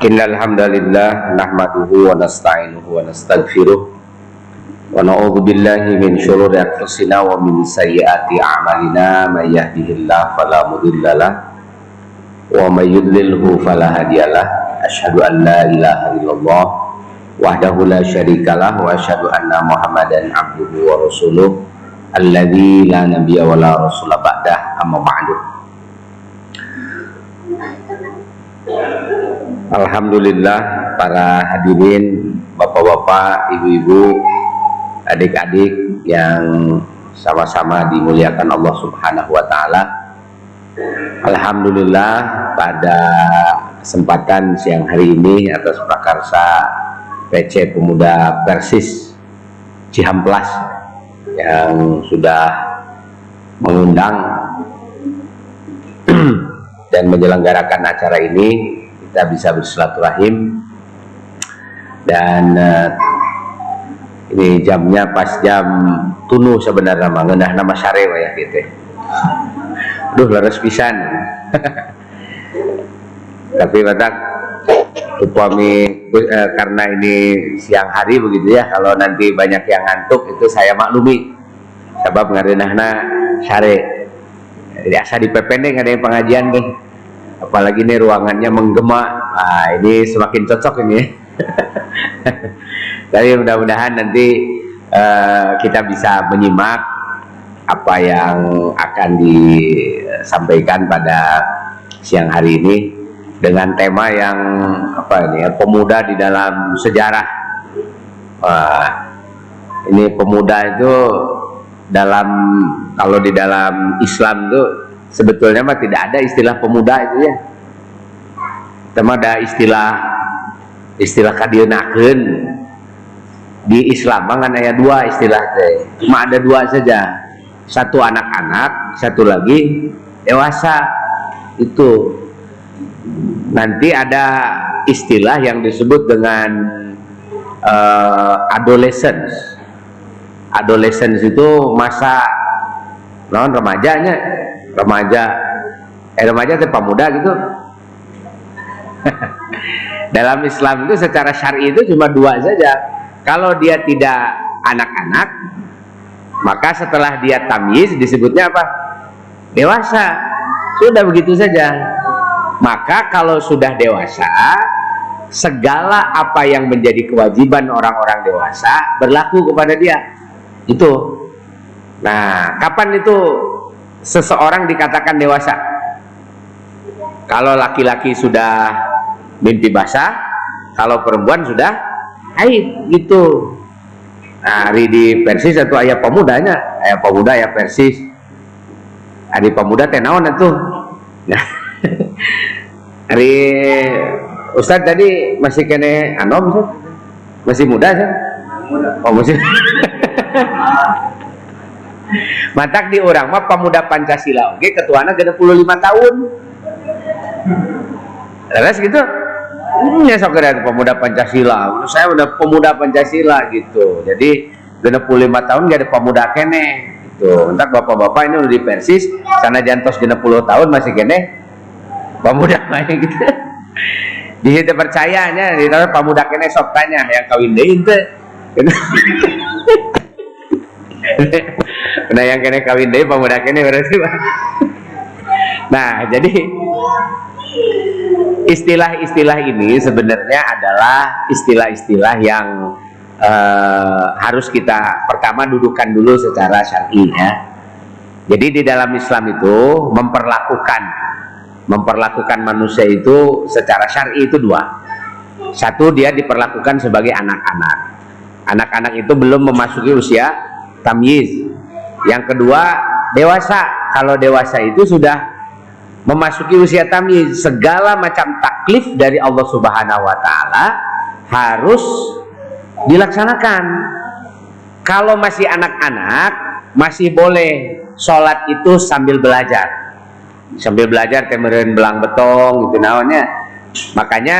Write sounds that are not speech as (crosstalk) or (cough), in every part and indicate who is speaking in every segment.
Speaker 1: Innal hamdalillah nahmaduhu wa nasta'inuhu wa nastaghfiruh wa na'udzu billahi min shururi anfusina wa min sayyiati a'malina. May yahdihillahu fala mudhillalah wa may yudlilhu fala hadiyalah asyhadu an la ilaha illallah. Wahdahu la syarikalah wa asyhadu anna muhammadan abduhu wa rasuluh. Alladzi la nabiyya wa la rasula ba'dah. Amma ba'du Alhamdulillah para hadirin bapak-bapak, ibu-ibu, adik-adik yang sama-sama dimuliakan Allah Subhanahu wa taala. Alhamdulillah pada kesempatan siang hari ini atas prakarsa PC Pemuda Persis Cihamplas yang sudah mengundang dan menyelenggarakan acara ini kita bisa bersilaturahim. Dan uh, ini jamnya pas jam tunu sebenarnya mah ngendah nama syare ya gitu duh laras pisan. (laughs) Tapi batak upami uh, karena ini siang hari begitu ya kalau nanti banyak yang ngantuk itu saya maklumi. Sebab ngarenahna syare jadi asa di PPN ada yang pengajian nih apalagi ini ruangannya menggema. Nah, ini semakin cocok ini. (laughs) Tapi mudah-mudahan nanti uh, kita bisa menyimak apa yang akan disampaikan pada siang hari ini dengan tema yang apa ini ya, pemuda di dalam sejarah. Wah, ini pemuda itu dalam kalau di dalam Islam itu sebetulnya mah tidak ada istilah pemuda itu ya. Tema ada istilah istilah kadienakeun di Islam kan ada dua istilah teh. Cuma ada dua saja. Satu anak-anak satu lagi dewasa. Itu. Nanti ada istilah yang disebut dengan uh, adolescence adolescence itu masa non remajanya. Remaja eh remaja itu pemuda gitu. (laughs) Dalam Islam itu secara syari itu cuma dua saja. Kalau dia tidak anak-anak maka setelah dia tamyiz disebutnya apa? Dewasa. Sudah begitu saja. Maka kalau sudah dewasa segala apa yang menjadi kewajiban orang-orang dewasa berlaku kepada dia itu. Nah kapan itu seseorang dikatakan dewasa? Kalau laki-laki sudah mimpi basah kalau perempuan sudah haid gitu. Nah hari di Persis atau ayah pemudanya. Ayah pemuda ya Persis. Hari pemuda tenawan itu? Nah (laughs) hari Ustadz tadi masih kene anom masih muda sih? Oh masih (laughs) (laughs) Matak di orang mah pemuda Pancasila oke ketuanya lima tahun. Terus gitu? Ya sok pemuda Pancasila. Saya udah pemuda Pancasila gitu. Jadi 25 tahun gak ada pemuda kene gitu. Entar bapak-bapak ini udah di Persis sana jantos 60 tahun masih kene pemuda (laughs) main gitu. Di situ percayanya di pemuda kene sok tanya yang kawin deh (laughs) itu (laughs) Nah yang kena kawin deh pemuda kene berarti (laughs) Nah jadi istilah-istilah ini sebenarnya adalah istilah-istilah yang uh, harus kita pertama dudukan dulu secara syar'i ya. Jadi di dalam Islam itu memperlakukan memperlakukan manusia itu secara syar'i itu dua. Satu dia diperlakukan sebagai anak-anak. Anak-anak itu belum memasuki usia tamyiz. Yang kedua dewasa. Kalau dewasa itu sudah memasuki usia tamyiz segala macam taklif dari Allah Subhanahu wa taala harus dilaksanakan. Kalau masih anak-anak masih boleh sholat itu sambil belajar. Sambil belajar temerin belang betong gitu namanya. Makanya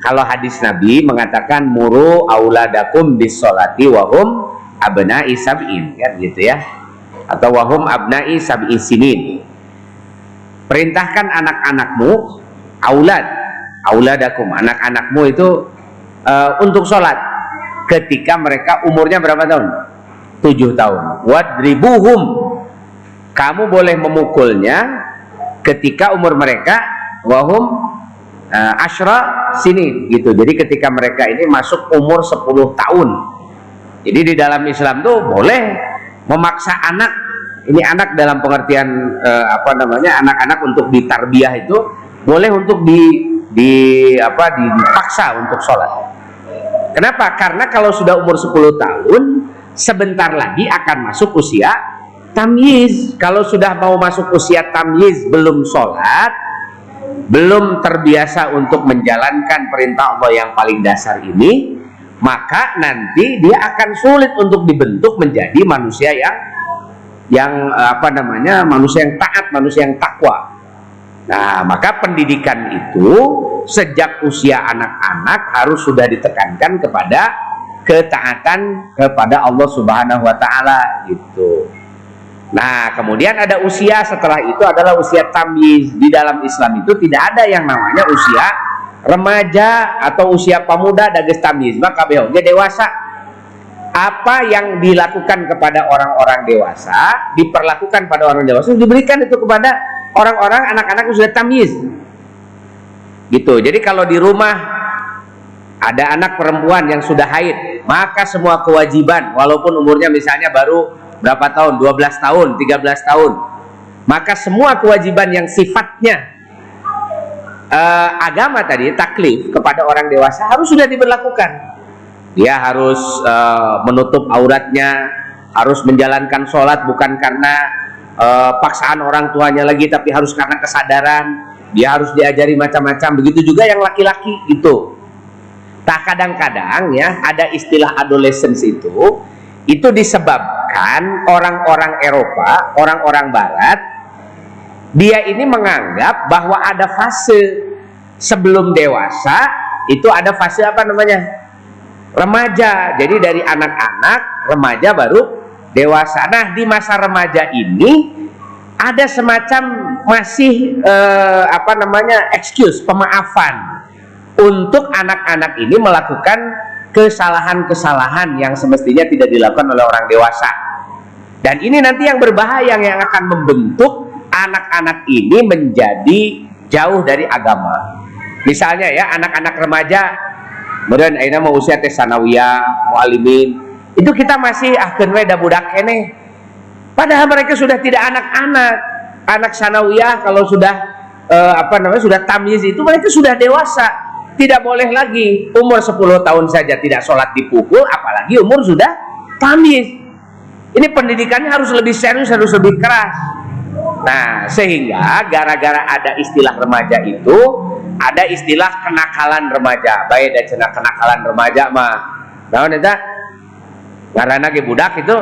Speaker 1: kalau hadis Nabi mengatakan muru auladakum bis sholati wahum abna isabin kan gitu ya atau wahum abnai sab'i sinin perintahkan anak-anakmu aulad auladakum anak-anakmu itu uh, untuk sholat ketika mereka umurnya berapa tahun? Tujuh tahun. Wadribuhum. Kamu boleh memukulnya ketika umur mereka wahum uh, ashra sini gitu. Jadi ketika mereka ini masuk umur 10 tahun. Jadi di dalam Islam tuh boleh memaksa anak ini anak dalam pengertian uh, apa namanya anak-anak untuk ditarbiyah itu boleh untuk di di apa dipaksa untuk sholat. Kenapa? Karena kalau sudah umur 10 tahun sebentar lagi akan masuk usia tamyiz. Kalau sudah mau masuk usia tamyiz belum sholat, belum terbiasa untuk menjalankan perintah Allah yang paling dasar ini, maka nanti dia akan sulit untuk dibentuk menjadi manusia yang yang eh, apa namanya manusia yang taat, manusia yang takwa. Nah, maka pendidikan itu sejak usia anak-anak harus sudah ditekankan kepada ketaatan kepada Allah Subhanahu wa taala gitu. Nah, kemudian ada usia setelah itu adalah usia tamyiz. Di dalam Islam itu tidak ada yang namanya usia remaja atau usia pemuda dages tamyiz. Maka dia dewasa. Apa yang dilakukan kepada orang-orang dewasa diperlakukan pada orang dewasa diberikan itu kepada orang-orang anak-anak yang sudah tamyiz gitu. Jadi kalau di rumah ada anak perempuan yang sudah haid maka semua kewajiban walaupun umurnya misalnya baru berapa tahun? 12 tahun 13 tahun. Maka semua kewajiban yang sifatnya uh, agama tadi taklif kepada orang dewasa harus sudah diberlakukan. Dia harus uh, menutup auratnya harus menjalankan sholat bukan karena uh, paksaan orang tuanya lagi tapi harus karena kesadaran. Dia harus diajari macam-macam. Begitu juga yang laki-laki itu. Tak kadang-kadang ya ada istilah adolescence itu itu disebabkan orang-orang Eropa orang-orang Barat dia ini menganggap bahwa ada fase sebelum dewasa itu ada fase apa namanya remaja. Jadi dari anak-anak, remaja baru dewasa. Nah, di masa remaja ini ada semacam masih eh, apa namanya? excuse, pemaafan untuk anak-anak ini melakukan kesalahan-kesalahan yang semestinya tidak dilakukan oleh orang dewasa. Dan ini nanti yang berbahaya yang akan membentuk anak-anak ini menjadi jauh dari agama. Misalnya ya, anak-anak remaja kemudian aina mau usia tes mualimin itu kita masih ah we da budak kene padahal mereka sudah tidak anak-anak. Anak sanawiyah kalau sudah uh, apa namanya sudah tamyiz itu mereka sudah dewasa. Tidak boleh lagi umur 10 tahun saja tidak sholat dipukul apalagi umur sudah tamyiz. Ini pendidikannya harus lebih serius harus lebih keras nah sehingga gara-gara ada istilah remaja itu ada istilah kenakalan remaja. Baik dan cina kenakalan remaja mah. Naon eta? Karena ge budak itu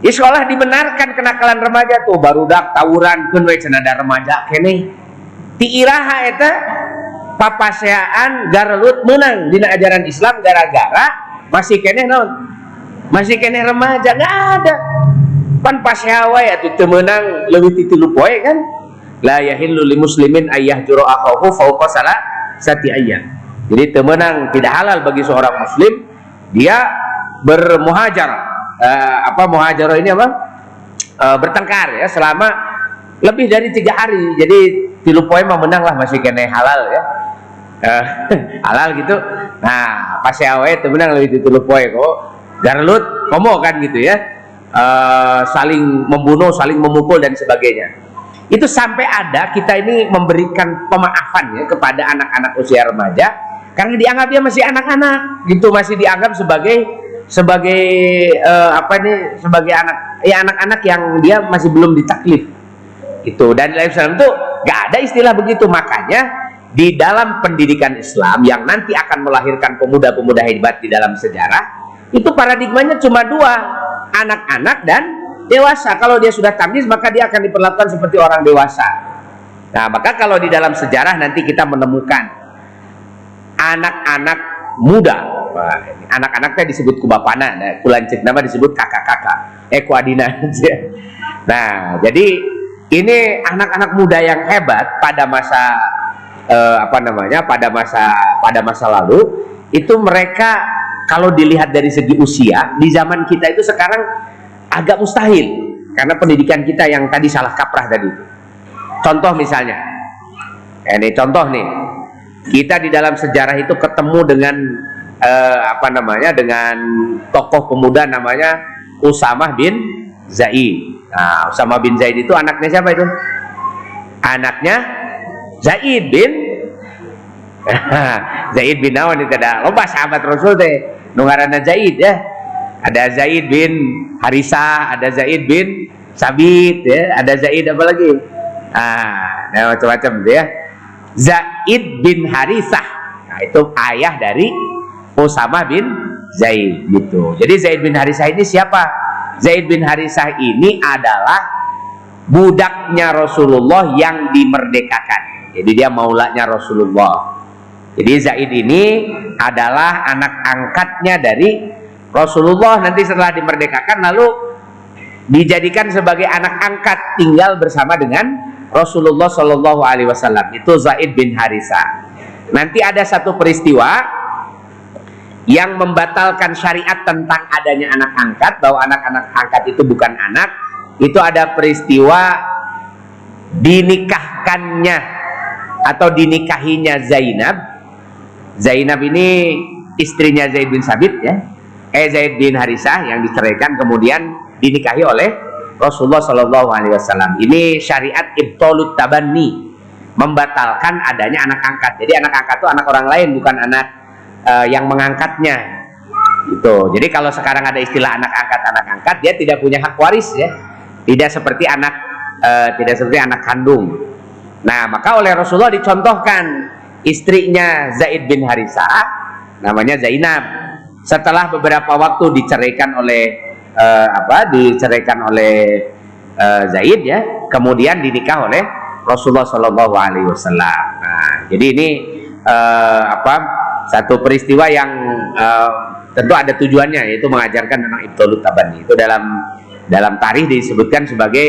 Speaker 1: di sekolah dibenarkan kenakalan remaja tuh baru dak tawuran pun we cenada remaja kene. Ti iraha eta papaseaan garelut menang dina ajaran Islam gara-gara masih kene naon? Masih kene remaja. Nggak ada pan paseawa ya tuh temenang lebih titilu poe kan? La yahillu li muslimin ayah juru akhahu fauqa salah sati ayat jadi temenang tidak halal bagi seorang muslim dia bermuhajar uh, apa muhajar ini apa? Uh, bertengkar ya selama lebih dari tiga hari. Jadi tilu poin menang lah masih kena halal ya. Uh, (laughs) halal gitu. Nah pas ya temenang lebih tilu poin kok. Garlut komo kan gitu ya uh, saling membunuh saling memukul dan sebagainya. Itu sampai ada kita ini memberikan pemaafan ya kepada anak-anak usia remaja karena dianggap dia masih anak-anak gitu masih dianggap sebagai sebagai uh, apa ini sebagai anak ya anak-anak yang dia masih belum ditaklif itu dan dalam Islam itu gak ada istilah begitu. Makanya di dalam pendidikan Islam yang nanti akan melahirkan pemuda-pemuda hebat di dalam sejarah itu paradigmanya cuma dua anak-anak dan dewasa. Kalau dia sudah tamyiz maka dia akan diperlakukan seperti orang dewasa. Nah, maka kalau di dalam sejarah nanti kita menemukan anak-anak muda, anak-anaknya disebut kubapana, nah, kulancik nama disebut kakak-kakak, eh kuadina Nah, jadi ini anak-anak muda yang hebat pada masa uh, apa namanya pada masa pada masa lalu itu mereka kalau dilihat dari segi usia di zaman kita itu sekarang agak mustahil karena pendidikan kita yang tadi salah kaprah tadi. Contoh misalnya, ini contoh nih, kita di dalam sejarah itu ketemu dengan uh, apa namanya dengan tokoh pemuda namanya Usamah bin Zaid. Nah, Usamah bin Zaid itu anaknya siapa itu? Anaknya Zaid bin (laughs) Zaid bin Awan itu ada loba sahabat Rasul teh nungarana Zaid ya. Ada Zaid bin Harisa, ada Zaid bin Sabit ya, ada Zaid apa lagi? Ah, nah, macam-macam ya. Zaid bin Harisah. Nah, itu ayah dari Usama bin Zaid gitu. Jadi Zaid bin Harisah ini siapa? Zaid bin Harisah ini adalah budaknya Rasulullah yang dimerdekakan. Jadi dia maulanya Rasulullah. Jadi Zaid ini adalah anak angkatnya dari Rasulullah nanti setelah dimerdekakan lalu dijadikan sebagai anak angkat tinggal bersama dengan Rasulullah Shallallahu Alaihi Wasallam. Itu Zaid bin Harisa. Nanti ada satu peristiwa yang membatalkan syariat tentang adanya anak angkat bahwa anak-anak angkat itu bukan anak. Itu ada peristiwa dinikahkannya atau dinikahinya Zainab Zainab ini istrinya Zaid bin Sabit ya. Eh Zaid bin Harisah yang diceraikan kemudian dinikahi oleh Rasulullah Shallallahu Alaihi Wasallam. Ini syariat ibtolut tabani membatalkan adanya anak angkat. Jadi anak angkat itu anak orang lain bukan anak uh, yang mengangkatnya. Itu jadi kalau sekarang ada istilah anak angkat anak angkat dia tidak punya hak waris ya. Tidak seperti anak uh, tidak seperti anak kandung. Nah maka oleh Rasulullah dicontohkan istrinya Zaid bin Harisa namanya Zainab. Setelah beberapa waktu diceraikan oleh uh, apa diceraikan oleh uh, Zaid ya kemudian dinikah oleh Rasulullah Shallallahu Alaihi Wasallam. Nah jadi ini uh, apa satu peristiwa yang uh, tentu ada tujuannya yaitu mengajarkan tentang ibtolut tabani itu dalam dalam tarikh disebutkan sebagai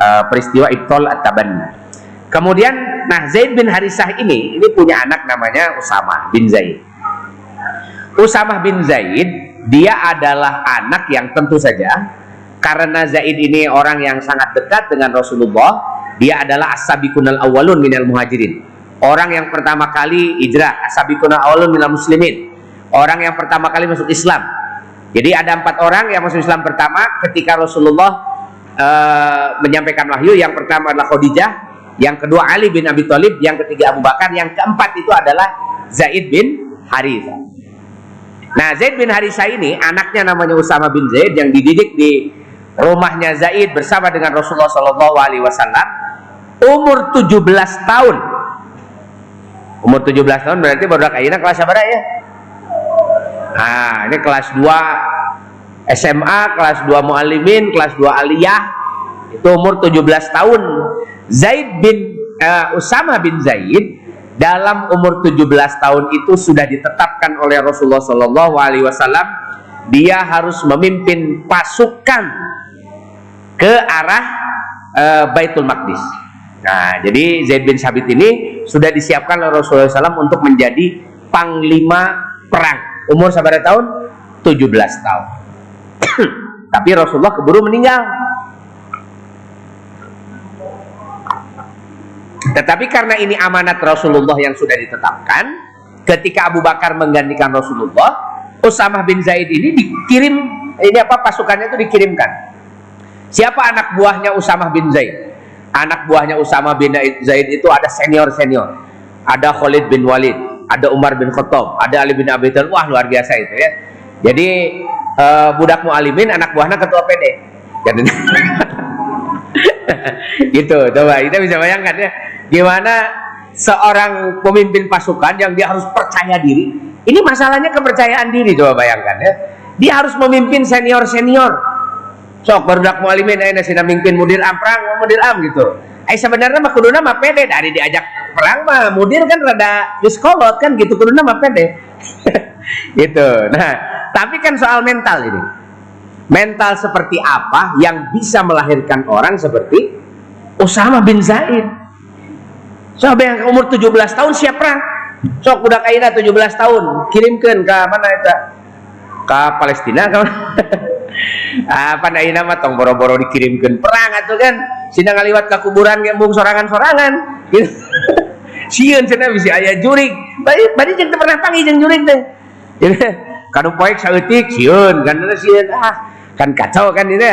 Speaker 1: uh, peristiwa ibtol at-tabanni kemudian nah Zaid bin Harisah ini ini punya anak namanya Usamah bin Zaid Usamah bin Zaid dia adalah anak yang tentu saja karena Zaid ini orang yang sangat dekat dengan Rasulullah dia adalah as-sabiqunal awwalun minal muhajirin Orang yang pertama kali hijrah, asabikuna awalun minal muslimin. Orang yang pertama kali masuk Islam. Jadi ada empat orang yang masuk Islam pertama ketika Rasulullah uh, menyampaikan wahyu. Yang pertama adalah Khadijah, yang kedua Ali bin Abi Thalib, yang ketiga Abu Bakar, yang keempat itu adalah Zaid bin Harithah. Nah, Zaid bin Harithah ini anaknya namanya Usama bin Zaid yang dididik di rumahnya Zaid bersama dengan Rasulullah Shallallahu alaihi wasallam umur 17 tahun. Umur 17 tahun berarti baru kayaknya kelas apa ya? Nah ini kelas 2 SMA kelas 2 mualimin kelas 2 aliyah. Itu umur 17 tahun Zaid bin uh, Usama bin Zaid dalam umur 17 tahun itu sudah ditetapkan oleh Rasulullah Shallallahu Alaihi Wasallam dia harus memimpin pasukan ke arah uh, Baitul Maqdis Nah, jadi Zaid bin Sabit ini sudah disiapkan oleh Rasulullah SAW untuk menjadi panglima perang. Umur sabar tahun? 17 tahun. (clears throat) Tapi Rasulullah keburu meninggal. Tetapi karena ini amanat Rasulullah yang sudah ditetapkan, ketika Abu Bakar menggantikan Rasulullah, Usamah bin Zaid ini dikirim, ini apa pasukannya itu dikirimkan. Siapa anak buahnya Usamah bin Zaid? anak buahnya Usama bin Zaid itu ada senior-senior. Ada Khalid bin Walid, ada Umar bin Khattab, ada Ali bin Abi Thalib. Wah, luar biasa itu ya. Jadi uh, budak mualimin anak buahnya ketua PD. Jadi (laughs) gitu, coba kita bisa bayangkan ya. Gimana seorang pemimpin pasukan yang dia harus percaya diri. Ini masalahnya kepercayaan diri, coba bayangkan ya. Dia harus memimpin senior-senior. Sok barudak mualimin ayeuna eh, sina mimpin mudir am perang mudir am gitu. Eh sebenarnya mah kuduna mah pede dari diajak perang mah mudir kan rada diskolot kan gitu. Kuduna mah pede. (laughs) Gitu. Nah tapi kan soal mental ini. Mental seperti apa yang bisa melahirkan orang seperti Usama bin Zaid so yang umur 17 tahun siap perang. Sok budak aina 17 tahun kirimkan ke mana itu? Ke Palestina kan (laughs) apa nah ini mah tong boro-boro dikirimkan perang atau kan? Sina ngaliwat ke kuburan ngembung sorangan-sorangan. Gitu. (laughs) Sieun bisa aya jurik. Bari bari jeung pernah panggil jeung jurik teh. Kanu poek saeutik sieun kan sieun ah kan kacau kan ini.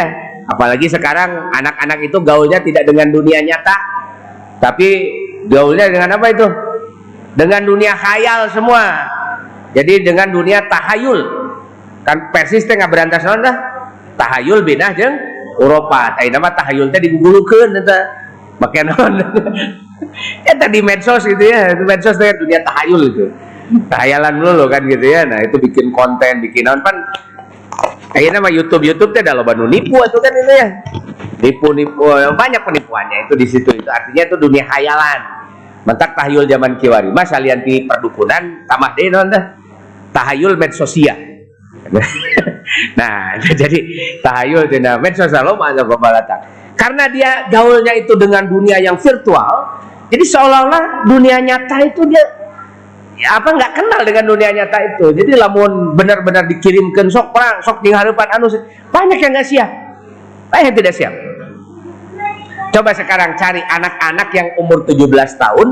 Speaker 1: Apalagi sekarang anak-anak itu gaulnya tidak dengan dunia nyata. Tapi gaulnya dengan apa itu? Dengan dunia khayal semua. Jadi dengan dunia tahayul. Kan persis teh berantas naon tahayul beda jeng Eropa. Tapi nama tahayul teh digugulukeun eta make naon? (laughs) Ya tadi medsos gitu ya. Itu medsos teh dunia tahayul itu. Tahayalan dulu kan gitu ya. Nah itu bikin konten bikin naon pan Kayaknya mah YouTube. YouTube teh ada loba nipu itu kan itu ya. Nipu-nipu banyak penipuannya itu di situ. Itu artinya itu dunia hayalan mentak tahayul zaman kiwari. Mas salian di perdukunan tamah deh non tahayul medsosia. (laughs) Nah (laughs) jadi tahayul tina medsosia lo mana pembalatan. Karena dia gaulnya itu dengan dunia yang virtual jadi seolah-olah dunia nyata itu dia apa nggak kenal dengan dunia nyata itu jadi lamun benar-benar dikirimkan sok perang sok di harapan anu banyak yang nggak siap banyak yang tidak siap Coba sekarang cari anak-anak yang umur 17 tahun,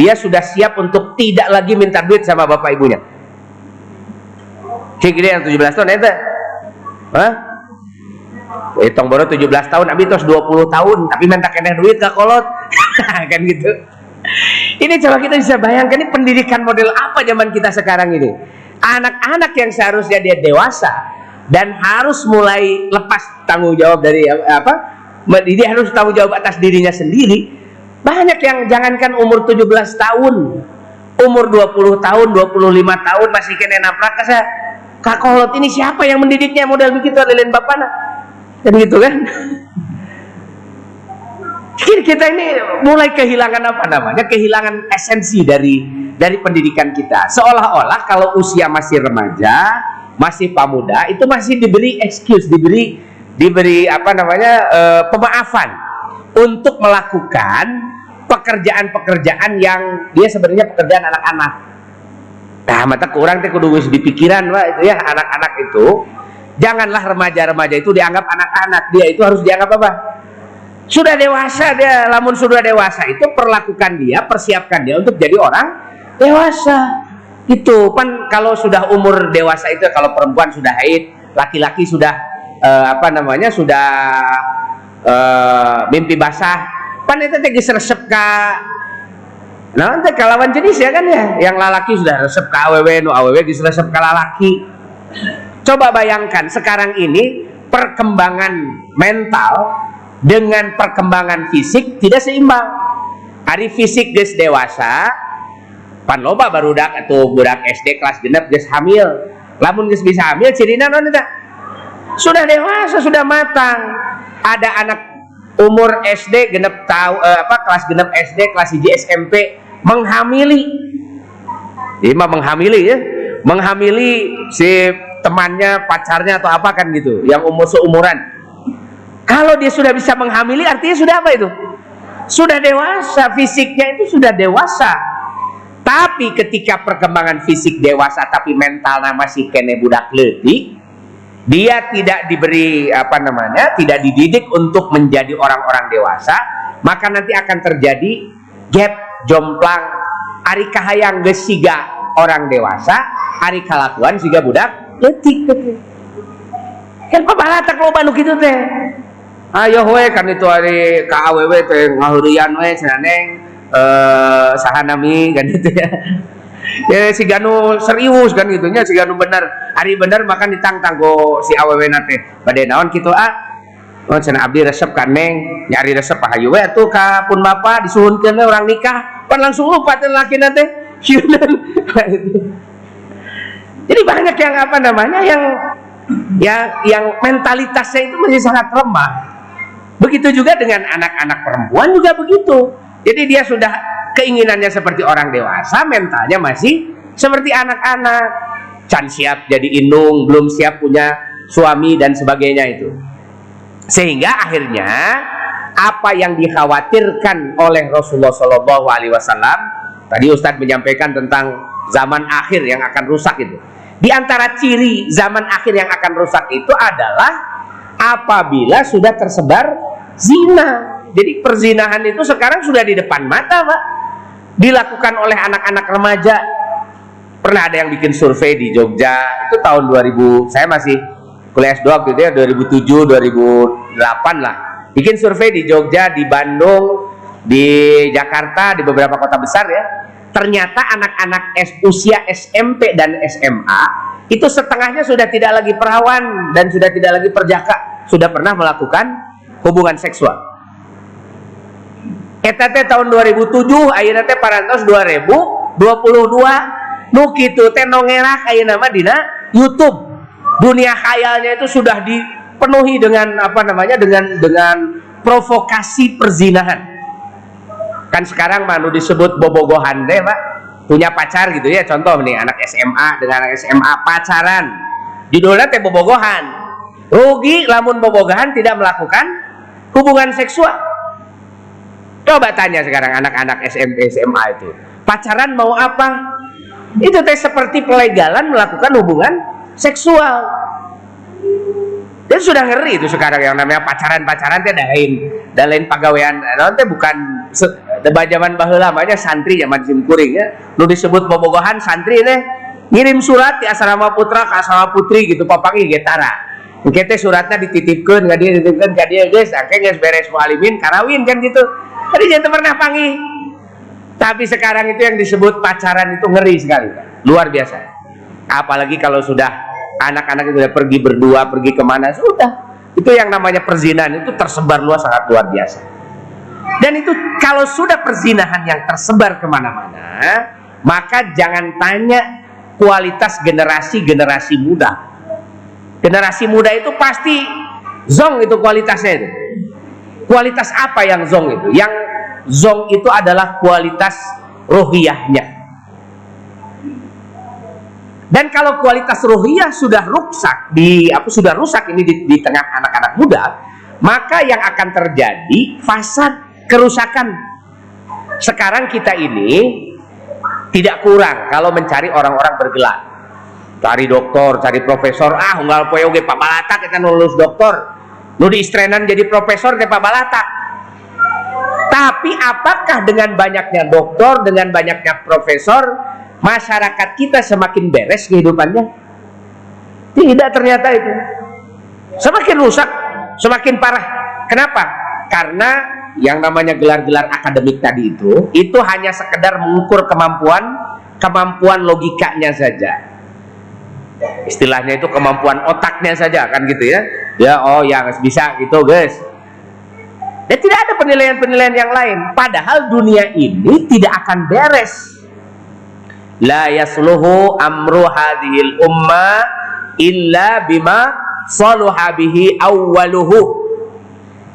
Speaker 1: dia sudah siap untuk tidak lagi minta duit sama bapak ibunya. Dia yang 17 tahun itu. Hah? Hitung baru 17 tahun, abi terus 20 tahun, tapi minta kena duit ke kolot. (laughs) kan gitu. Ini coba kita bisa bayangkan ini pendidikan model apa zaman kita sekarang ini. Anak-anak yang seharusnya dia dewasa dan harus mulai lepas tanggung jawab dari apa? Dia harus tahu jawab atas dirinya sendiri. Banyak yang jangankan umur 17 tahun umur 20 tahun 25 tahun masih kena naprak saya kakolot ini siapa yang mendidiknya model begitu lilin bapana? Dan gitu kan kita ini mulai kehilangan apa namanya kehilangan esensi dari dari pendidikan kita seolah-olah kalau usia masih remaja masih pamuda itu masih diberi excuse diberi diberi apa namanya e, pemaafan untuk melakukan pekerjaan-pekerjaan yang dia sebenarnya pekerjaan anak-anak. Nah, mata kurang teh kudu di pikiran Pak itu ya anak-anak itu janganlah remaja-remaja itu dianggap anak-anak. Dia itu harus dianggap apa? Sudah dewasa dia, lamun sudah dewasa itu perlakukan dia, persiapkan dia untuk jadi orang dewasa. Itu kan kalau sudah umur dewasa itu kalau perempuan sudah haid, laki-laki sudah uh, apa namanya sudah uh, mimpi basah pan itu teh resep ka nah nanti kalawan jenis ya kan ya yang lalaki sudah resep ka awewe nu awewe geus resep ka lalaki coba bayangkan sekarang ini perkembangan mental dengan perkembangan fisik tidak seimbang. Hari fisik guys dewasa pan loba barudak atau budak SD kelas genep guys hamil. Lamun guys bisa hamil cirina non tidak sudah dewasa sudah matang. Ada anak umur SD genep tahu eh, apa kelas genep SD kelas IJ SMP menghamili. Ini menghamili ya. Menghamili si temannya pacarnya atau apa kan gitu yang umur seumuran kalau dia sudah bisa menghamili artinya sudah apa itu? Sudah dewasa fisiknya itu sudah dewasa. Tapi ketika perkembangan fisik dewasa tapi mentalnya masih kene budak letik dia tidak diberi apa namanya tidak dididik untuk menjadi orang-orang dewasa maka nanti akan terjadi gap jomplang ari kahayang gesiga orang dewasa ari kalakuan siga budak letik kan pabalatak lo nu kitu teh ayo we kan itu hari KAWW teh ngahurian we eh sahanami kan itu ya. Ya si Ganu serius kan gitunya si Ganu benar hari benar makan ditangtang go si aww nate. Pada naon gitu ah? Oh, cina abdi resep kan neng? Nyari resep pak hayu we tuh kapun bapak disuhunkeun orang nikah. Pan langsung lupa teh laki nate. (laughs) Jadi banyak yang apa namanya yang yang yang mentalitasnya itu masih sangat lemah begitu juga dengan anak-anak perempuan juga begitu jadi dia sudah keinginannya seperti orang dewasa, mentalnya masih seperti anak-anak. Can siap jadi inung, belum siap punya suami dan sebagainya itu. Sehingga akhirnya apa yang dikhawatirkan oleh Rasulullah Shallallahu Alaihi Wasallam. Tadi Ustadz menyampaikan tentang zaman akhir yang akan rusak itu. Di antara ciri zaman akhir yang akan rusak itu adalah apabila sudah tersebar zina. Jadi perzinahan itu sekarang sudah di depan mata, Pak. Dilakukan oleh anak-anak remaja. Pernah ada yang bikin survei di Jogja, itu tahun 2000, saya masih kuliah S2 waktu itu ya, 2007, 2008 lah. Bikin survei di Jogja, di Bandung, di Jakarta, di beberapa kota besar ya ternyata anak-anak usia SMP dan SMA itu setengahnya sudah tidak lagi perawan dan sudah tidak lagi perjaka, sudah pernah melakukan hubungan seksual. Eta tahun 2007, ayeuna teh parantos 2022 nu kitu teh nongerak ayeuna nama dina YouTube. Dunia khayalnya itu sudah dipenuhi dengan apa namanya dengan dengan provokasi perzinahan. Kan sekarang manu disebut bobogohan deh pak. Punya pacar gitu ya contoh nih anak SMA dengan anak SMA pacaran. Judulnya teh bobogohan. Rugi lamun bobogohan tidak melakukan hubungan seksual. Coba tanya sekarang anak-anak SMP SMA itu pacaran mau apa? Itu teh seperti pelegalan melakukan hubungan seksual. Dan sudah ngeri itu sekarang yang namanya pacaran-pacaran teh lain dan lain pegawaian nanti bukan zaman bahula namanya santri zaman simkuring ya. Lu disebut bobogohan santri nih ngirim surat di asrama putra ke asrama putri gitu papangi getara kita suratnya dititipkan nggak dia dititipkan nggak dia guys akhirnya guys beres mualimin karawin kan gitu. Tadi jangan pernah pangi tapi sekarang itu yang disebut pacaran itu ngeri sekali luar biasa. Apalagi kalau sudah anak-anak itu sudah pergi berdua pergi ke mana sudah. Itu yang namanya perzinahan itu tersebar luas sangat luar biasa. Dan itu kalau sudah perzinahan yang tersebar ke mana-mana maka jangan tanya kualitas generasi-generasi muda generasi muda itu pasti zong itu kualitasnya itu kualitas apa yang zong itu yang zong itu adalah kualitas rohiyahnya dan kalau kualitas ruhiyah sudah rusak di apa sudah rusak ini di, di tengah anak-anak muda, maka yang akan terjadi fasad kerusakan. Sekarang kita ini tidak kurang kalau mencari orang-orang bergelar. Cari dokter, cari profesor, ah unggal poe oge Pak Balata kita lulus dokter. Nu di istrenan jadi profesor ke Pak Balata. Tapi apakah dengan banyaknya dokter, dengan banyaknya profesor, masyarakat kita semakin beres kehidupannya? Tidak ternyata itu. Semakin rusak semakin parah. Kenapa? Karena yang namanya gelar-gelar akademik tadi itu itu hanya sekedar mengukur kemampuan kemampuan logikanya saja istilahnya itu kemampuan otaknya saja kan gitu ya. Ya oh yang bisa gitu guys. Dan tidak ada penilaian-penilaian yang lain. Padahal dunia ini tidak akan beres. La yasluhu amru hadhil umma illa bima saluha bihi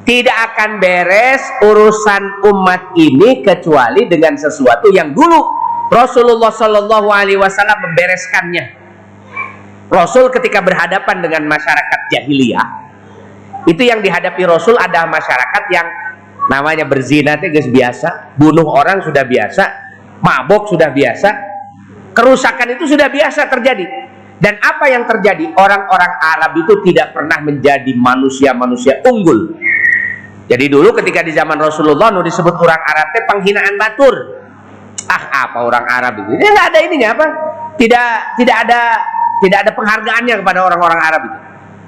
Speaker 1: tidak akan beres urusan umat ini kecuali dengan sesuatu yang dulu. Rasulullah Shallallahu Alaihi Wasallam membereskannya. Rasul ketika berhadapan dengan masyarakat jahiliyah, itu yang dihadapi Rasul ada masyarakat yang namanya berzina itu biasa, bunuh orang sudah biasa, mabok sudah biasa, kerusakan itu sudah biasa terjadi. Dan apa yang terjadi? Orang-orang Arab itu tidak pernah menjadi manusia-manusia unggul. Jadi dulu ketika di zaman Rasulullah nu disebut orang Arab itu penghinaan batur. Ah apa orang Arab itu? Ya nggak ada ininya apa? Tidak tidak ada tidak ada penghargaannya kepada orang-orang Arab itu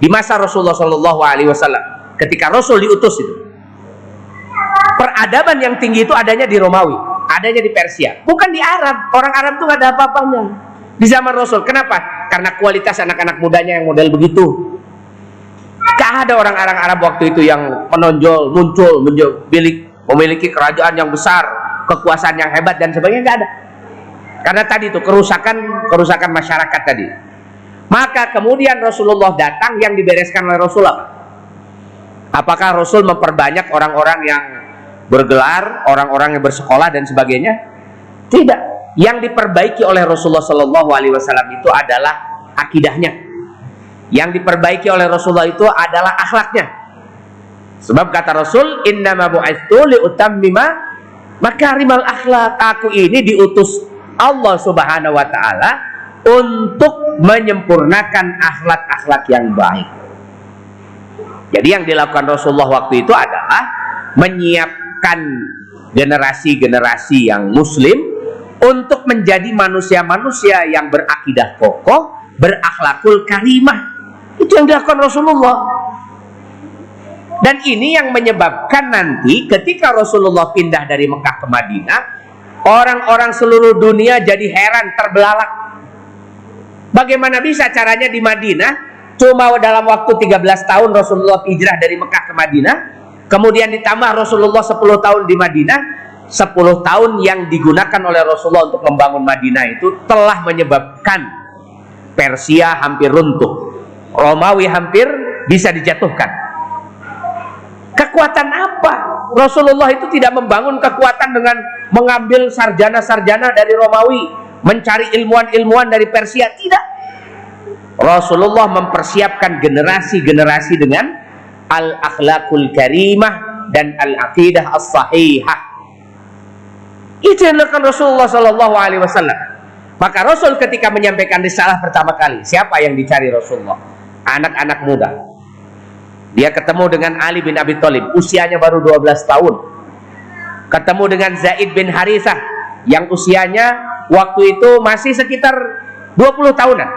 Speaker 1: di masa Rasulullah Shallallahu Alaihi Wasallam ketika Rasul diutus itu peradaban yang tinggi itu adanya di Romawi adanya di Persia, bukan di Arab. Orang Arab tuh gak ada apa-apanya. Di zaman Rasul, kenapa? Karena kualitas anak-anak mudanya yang model begitu. Gak ada orang-orang Arab waktu itu yang menonjol, muncul, memiliki, memiliki kerajaan yang besar, kekuasaan yang hebat dan sebagainya gak ada. Karena tadi itu kerusakan kerusakan masyarakat tadi. Maka kemudian Rasulullah datang yang dibereskan oleh Rasulullah. Apakah Rasul memperbanyak orang-orang yang bergelar, orang-orang yang bersekolah dan sebagainya? Tidak. Yang diperbaiki oleh Rasulullah Shallallahu Alaihi Wasallam itu adalah akidahnya. Yang diperbaiki oleh Rasulullah itu adalah akhlaknya. Sebab kata Rasul, "Innama bu'itsu li utammima makarimal akhlak." Aku ini diutus Allah Subhanahu wa taala untuk menyempurnakan akhlak-akhlak yang baik. Jadi yang dilakukan Rasulullah waktu itu adalah menyiapkan generasi-generasi yang muslim untuk menjadi manusia-manusia yang berakidah kokoh, berakhlakul karimah. Itu yang dilakukan Rasulullah. Dan ini yang menyebabkan nanti ketika Rasulullah pindah dari Mekah ke Madinah, orang-orang seluruh dunia jadi heran, terbelalak. Bagaimana bisa caranya di Madinah cuma dalam waktu 13 tahun Rasulullah hijrah dari Mekah ke Madinah, kemudian ditambah Rasulullah 10 tahun di Madinah, 10 tahun yang digunakan oleh Rasulullah untuk membangun Madinah itu telah menyebabkan Persia hampir runtuh. Romawi hampir bisa dijatuhkan. Kekuatan apa? Rasulullah itu tidak membangun kekuatan dengan mengambil sarjana-sarjana dari Romawi, mencari ilmuwan-ilmuwan dari Persia. Tidak. Rasulullah mempersiapkan generasi-generasi dengan al-akhlakul karimah dan al-aqidah as-sahihah. Itu yang dilakukan Rasulullah Shallallahu Alaihi Wasallam. Maka Rasul ketika menyampaikan risalah pertama kali, siapa yang dicari Rasulullah? Anak-anak muda. Dia ketemu dengan Ali bin Abi Thalib, usianya baru 12 tahun. Ketemu dengan Zaid bin Harithah yang usianya waktu itu masih sekitar 20 tahunan.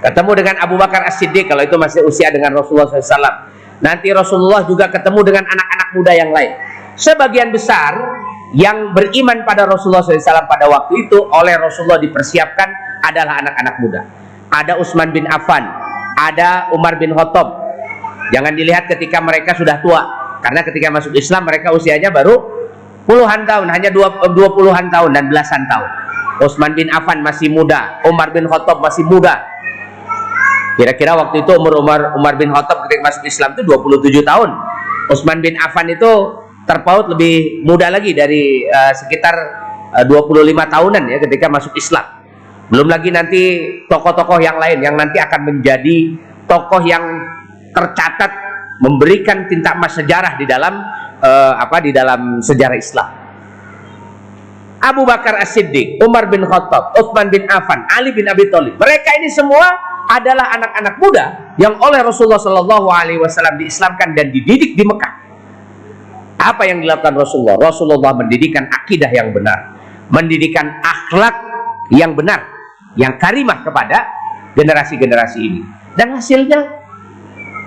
Speaker 1: Ketemu dengan Abu Bakar As-Siddiq kalau itu masih usia dengan Rasulullah SAW. Nanti Rasulullah juga ketemu dengan anak-anak muda yang lain. Sebagian besar yang beriman pada Rasulullah SAW pada waktu itu oleh Rasulullah dipersiapkan adalah anak-anak muda. Ada Utsman bin Affan, ada Umar bin Khattab. Jangan dilihat ketika mereka sudah tua, karena ketika masuk Islam mereka usianya baru puluhan tahun, hanya dua, dua puluhan tahun dan belasan tahun. Utsman bin Affan masih muda, Umar bin Khattab masih muda. Kira-kira waktu itu umur Umar Umar bin Khattab ketika masuk Islam itu 27 tahun. Utsman bin Affan itu terpaut lebih muda lagi dari uh, sekitar eh, uh, 25 tahunan ya ketika masuk Islam. Belum lagi nanti tokoh-tokoh yang lain yang nanti akan menjadi tokoh yang tercatat memberikan tinta emas sejarah di dalam uh, apa di dalam sejarah Islam. Abu Bakar As-Siddiq, Umar bin Khattab, Utsman bin Affan, Ali bin Abi Thalib. Mereka ini semua adalah anak-anak muda yang oleh Rasulullah Shallallahu Alaihi Wasallam diislamkan dan dididik di Mekah. Apa yang dilakukan Rasulullah? Rasulullah mendidikan akidah yang benar, mendidikan akhlak yang benar, yang karimah kepada generasi-generasi ini. Dan hasilnya,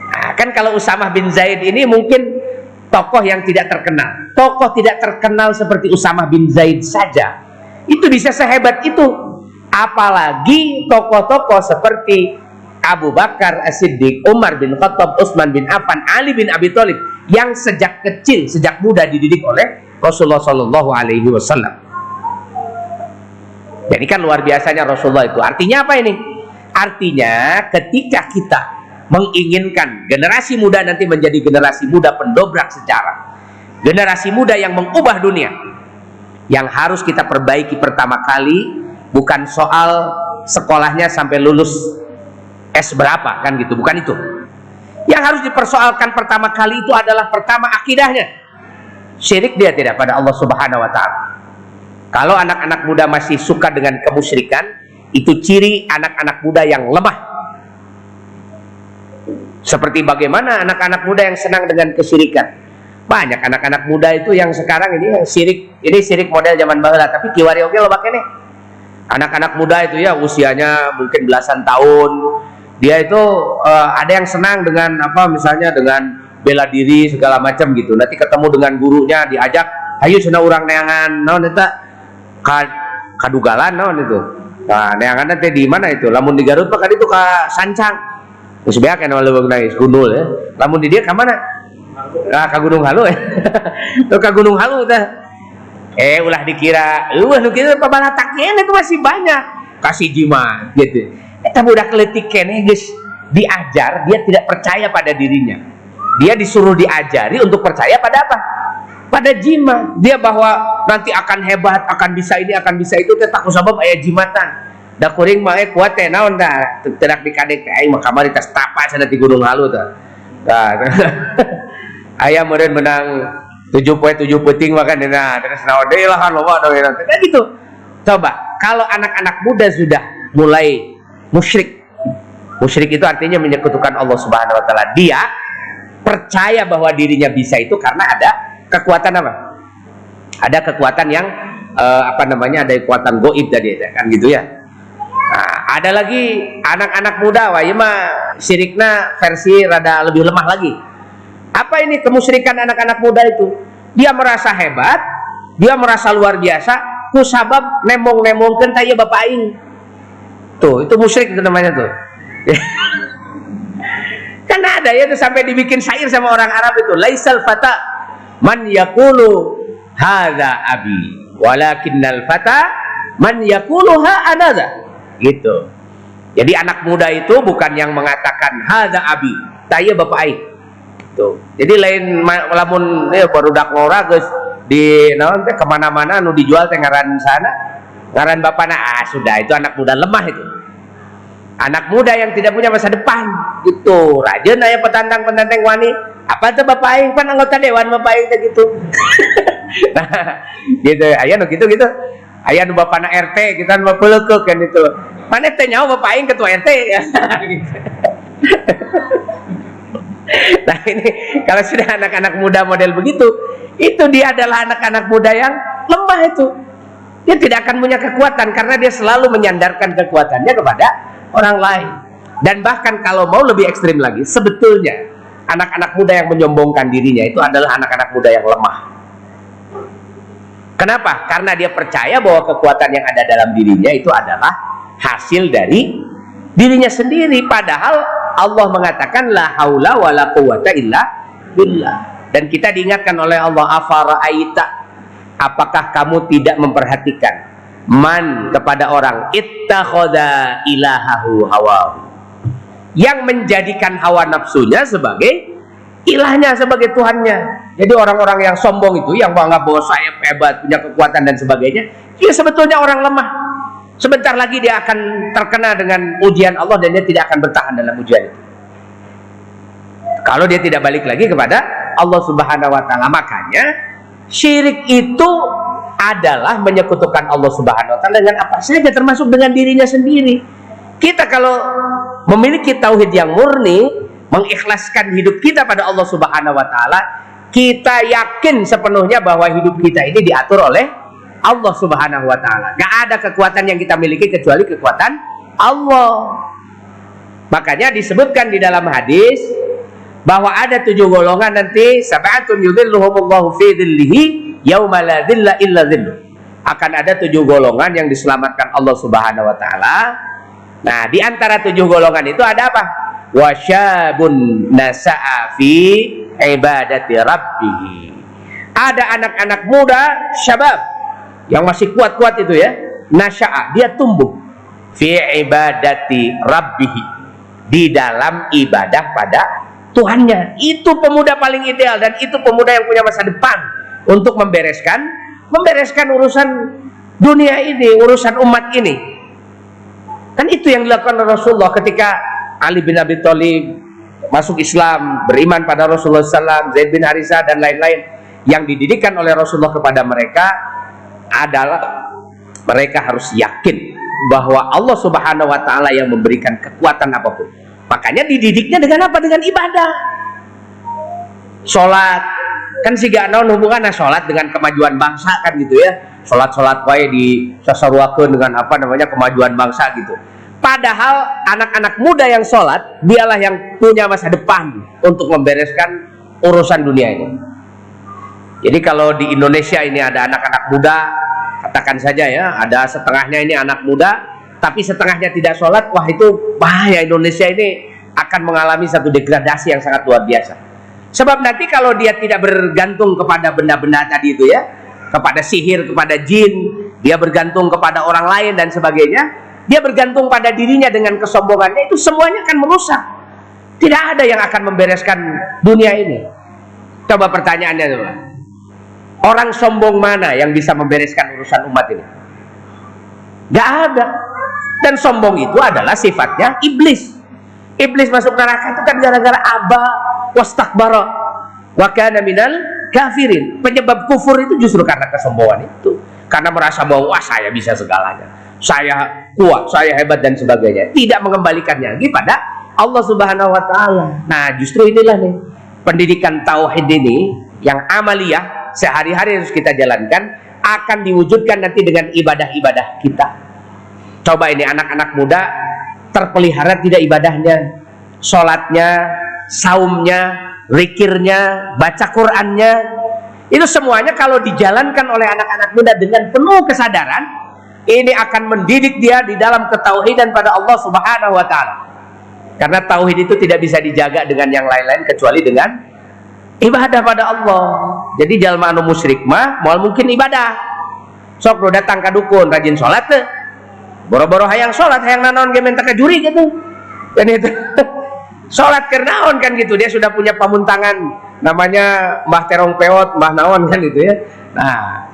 Speaker 1: nah, kan kalau Usamah bin Zaid ini mungkin tokoh yang tidak terkenal. Tokoh tidak terkenal seperti Usamah bin Zaid saja, itu bisa sehebat itu. Apalagi tokoh-tokoh seperti Abu Bakar As-Siddiq, Umar bin Khattab, Utsman bin Affan, Ali bin Abi Thalib yang sejak kecil, sejak muda dididik oleh Rasulullah Shallallahu Alaihi Wasallam. Jadi kan luar biasanya Rasulullah itu. Artinya apa ini? Artinya ketika kita menginginkan generasi muda nanti menjadi generasi muda pendobrak sejarah, generasi muda yang mengubah dunia, yang harus kita perbaiki pertama kali bukan soal sekolahnya sampai lulus S berapa kan gitu. Bukan itu. Yang harus dipersoalkan pertama kali itu adalah pertama akidahnya. Syirik dia tidak pada Allah subhanahu wa ta'ala. Kalau anak-anak muda masih suka dengan kemusyrikan itu ciri anak-anak muda yang lemah seperti bagaimana anak-anak muda yang senang dengan kesyirikan. Banyak anak-anak muda itu yang sekarang ini sirik ini sirik model zaman bahula tapi kiwari lo pakai nih anak-anak muda itu ya usianya mungkin belasan tahun. Dia itu uh, ada yang senang dengan apa misalnya dengan bela diri segala macam gitu. Nanti ketemu dengan gurunya diajak ayo sana orang neangan. Naon eta? Kadugalan naon itu? Nah neangan nanti di mana itu? Lamun di Garut maka itu ke Sancang terus beak kan walau nangis gundul ya lamun di dia ke mana nah ke Gunung Halu ya (laughs) tuh ke Gunung Halu teh eh ulah dikira uh nu kieu pabalataknya itu masih banyak kasih jimat gitu Eta budak letik kene guys diajar dia tidak percaya pada dirinya. Dia disuruh diajari untuk percaya pada apa? Pada jimat. Dia bahwa nanti akan hebat, akan bisa ini, akan bisa itu teh takut sabab aya jimatan. Da kuring mah eh kuat teh naon da tidak dikadek teh aing mah kamari tas tapas sana di Gunung Halu teh. Nah, (laughs) ayam meren menang tujuh poin tujuh puting makan nah terus naon deh lah kan loba dong kan gitu. Coba kalau anak-anak muda sudah mulai musyrik musyrik itu artinya menyekutukan Allah Subhanahu Wa Taala. Dia percaya bahwa dirinya bisa itu karena ada kekuatan apa? Ada kekuatan yang uh, apa namanya ada kekuatan goib tadi kan gitu ya nah, ada lagi anak-anak muda wah ya mah syirikna versi rada lebih lemah lagi. Apa ini kemusyrikan anak-anak muda itu? Dia merasa hebat dia merasa luar biasa ku sabab nemong-nemong kentaya bapak aing. Tuh itu musyrik itu namanya tuh. (laughs) Karena ada ya tuh sampai dibikin syair sama orang Arab itu laisal fata man yakulu hadza abi walakinnal fata man yakulu ha anada gitu. Jadi anak muda itu bukan yang mengatakan hadza abi. Taya bapak aing tuh jadi lain lamun ya baru dak ngora guys di naon teh ke mana-mana nu dijual teh ngaran sana. Ngaran bapak nah ah sudah itu anak muda lemah itu. Anak muda yang tidak punya masa depan. Gitu. Raja naya petantang petantang wani. Apa tuh bapak aing pan anggota dewan bapak aing gitu. (laughs) Nah gitu. Ayah gitu gitu ayah nu bapak RT kita nu pelekuk kan itu. Mana teh nyawa bapak aing ketua RT ya. (laughs) Nah ini kalau sudah anak-anak muda model begitu itu dia adalah anak-anak muda yang lemah itu. Dia tidak akan punya kekuatan karena dia selalu menyandarkan kekuatannya kepada orang lain. Dan bahkan kalau mau lebih ekstrim lagi sebetulnya anak-anak muda yang menyombongkan dirinya itu adalah anak-anak muda yang lemah kenapa? karena dia percaya bahwa kekuatan yang ada dalam dirinya itu adalah hasil dari dirinya sendiri padahal Allah mengatakan la haula wala quwata illa billah. Dan kita diingatkan oleh Allah afara'aita apakah kamu tidak memperhatikan man kepada orang ittakhadha ilahahu hawahu yang menjadikan hawa nafsunya sebagai ilahnya sebagai Tuhannya jadi orang-orang yang sombong itu yang bangga bahwa saya hebat punya kekuatan dan sebagainya dia sebetulnya orang lemah Sebentar lagi dia akan terkena dengan ujian Allah dan dia tidak akan bertahan dalam ujian itu. Kalau dia tidak balik lagi kepada Allah Subhanahu wa taala, makanya syirik itu adalah menyekutukan Allah Subhanahu wa taala dengan apa saja termasuk dengan dirinya sendiri. Kita kalau memiliki tauhid yang murni, mengikhlaskan hidup kita pada Allah Subhanahu wa taala, kita yakin sepenuhnya bahwa hidup kita ini diatur oleh Allah Subhanahu wa taala. Gak ada kekuatan yang kita miliki kecuali kekuatan Allah. Makanya disebutkan di dalam hadis bahwa ada tujuh golongan nanti sab'atun yudhilluhumullahu fi dhillihi yauma la dhilla illa. Akan ada tujuh golongan yang diselamatkan Allah Subhanahu wa taala. Nah, di antara tujuh golongan itu ada apa? Wasyabun nasa'a fi ibadati rabbih. Ada anak-anak muda syabab yang masih kuat-kuat itu ya nasya'a dia tumbuh fi ibadati rabbihi di dalam ibadah pada Tuhannya itu pemuda paling ideal dan itu pemuda yang punya masa depan untuk membereskan membereskan urusan dunia ini urusan umat ini kan itu yang dilakukan Rasulullah ketika Ali bin Abi Thalib masuk Islam beriman pada Rasulullah SAW Zaid bin Harithah dan lain-lain yang dididikan oleh Rasulullah kepada mereka adalah mereka harus yakin bahwa Allah Subhanahu wa taala yang memberikan kekuatan apa pun. Makanya dididiknya dengan apa? Dengan ibadah. Salat kan si naon hubungannya salat dengan kemajuan bangsa kan gitu ya. Salat-salat wae di sasaruakeun dengan apa namanya kemajuan bangsa gitu. Padahal anak-anak muda yang sholat, dialah yang punya masa depan untuk membereskan urusan dunia ini. Jadi kalau di Indonesia ini ada anak-anak muda katakan saja ya ada setengahnya ini anak muda tapi setengahnya tidak sholat wah itu bahaya Indonesia ini akan mengalami satu degradasi yang sangat luar biasa sebab nanti kalau dia tidak bergantung kepada benda-benda tadi itu ya kepada sihir, kepada jin dia bergantung kepada orang lain dan sebagainya dia bergantung pada dirinya dengan kesombongannya itu semuanya akan merusak tidak ada yang akan membereskan dunia ini coba pertanyaannya coba Orang sombong mana yang bisa membereskan urusan umat ini? Gak ada. Dan sombong itu adalah sifatnya iblis. Iblis masuk neraka itu kan gara-gara aba wastakbara. wa kana minal kafirin. Penyebab kufur itu justru karena kesombongan itu. Karena merasa bahwa saya bisa segalanya. Saya kuat, saya hebat dan sebagainya. Tidak mengembalikannya lagi pada Allah Subhanahu wa taala. Nah, justru inilah nih pendidikan tauhid ini yang amaliyah sehari-hari harus kita jalankan akan diwujudkan nanti dengan ibadah-ibadah kita. Coba ini anak-anak muda terpelihara tidak ibadahnya, sholatnya, saumnya, rikirnya, baca Qurannya, itu semuanya kalau dijalankan oleh anak-anak muda dengan penuh kesadaran, ini akan mendidik dia di dalam ketauhidan pada Allah Subhanahu wa taala. Karena tauhid itu tidak bisa dijaga dengan yang lain-lain kecuali dengan ibadah pada Allah. Jadi jalma anu musyrik mah mau mungkin ibadah. Sok lo datang ke dukun rajin sholat tuh. Boro-boro hayang sholat hayang nanon ge minta juri gitu. Dan itu (laughs) sholat kernaon kan gitu dia sudah punya pamuntangan namanya Mbah Terong Peot Mbah Naon kan gitu ya nah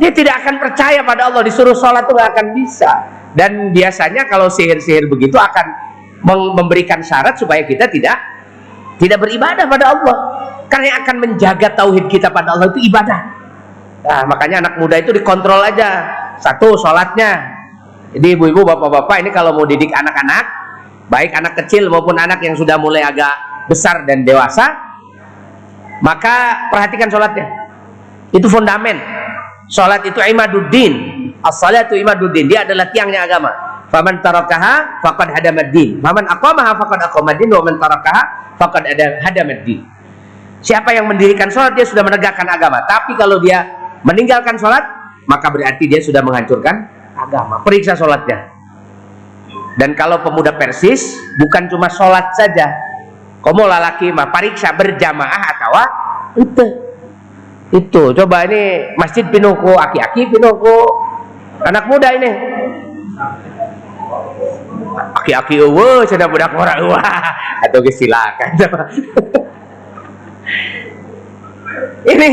Speaker 1: dia tidak akan percaya pada Allah. Disuruh sholat tuh gak akan bisa. Dan biasanya kalau sihir-sihir begitu akan memberikan syarat supaya kita tidak tidak beribadah pada Allah. Karena akan menjaga tauhid kita pada Allah itu ibadah. Nah makanya anak muda itu dikontrol aja. Satu sholatnya. Jadi ibu-ibu bapak-bapak ini kalau mau didik anak-anak baik anak kecil maupun anak yang sudah mulai agak besar dan dewasa maka perhatikan sholatnya. Itu fondamen sholat itu imaduddin. As-salatu imaduddin. Dia adalah tiangnya agama. Faman tarakaha faqad hadamaddin. Faman aqamaha faqad aqamaddin. Wa man tarakaha faqad hadamaddin. Siapa yang mendirikan sholat dia sudah menegakkan agama. Tapi kalau dia meninggalkan sholat maka berarti dia sudah menghancurkan agama. Periksa sholatnya dan kalau pemuda Persis bukan cuma sholat saja. Kamu lalaki mah pariksa berjamaah atau itu. Itu coba ini masjid pinuku, aki-aki pinuku. Anak muda ini. Aki-aki uwe, sudah budak orang (laughs) wah atau silakan. (laughs) ini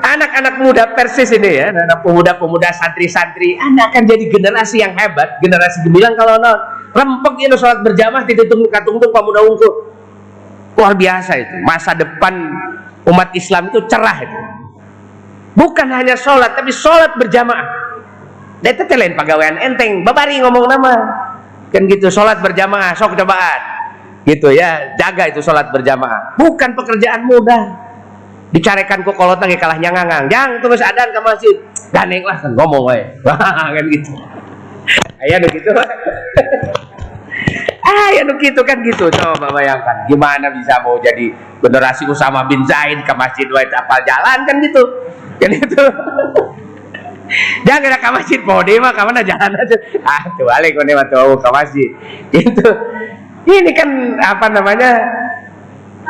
Speaker 1: anak-anak muda persis ini ya, anak pemuda-pemuda santri-santri, anda akan jadi generasi yang hebat, generasi gemilang kalau non rempek ini sholat berjamaah tunggu katungtung pemuda unggul luar biasa itu masa depan umat Islam itu cerah itu bukan hanya sholat tapi sholat berjamaah. Itu lain pegawaian enteng. Babari ngomong nama. Kan gitu sholat berjamaah sok cobaan. Gitu ya jaga itu sholat berjamaah. Bukan pekerjaan mudah. Dicarikan ku kolot lagi kalah nyangangang. Yang terus adan ke masjid. Ganeng lah kan ngomong we (laughs) kan gitu. Ayah begitu ah (laughs) ya gitu kan gitu. Coba bayangkan gimana bisa mau jadi generasi Usama bin Zaid ke masjid wa apa jalan kan gitu kan itu jangan ke masjid dia mah ke mana jalan aja ah tuh balik kau mah tuh ke masjid gitu ini kan apa namanya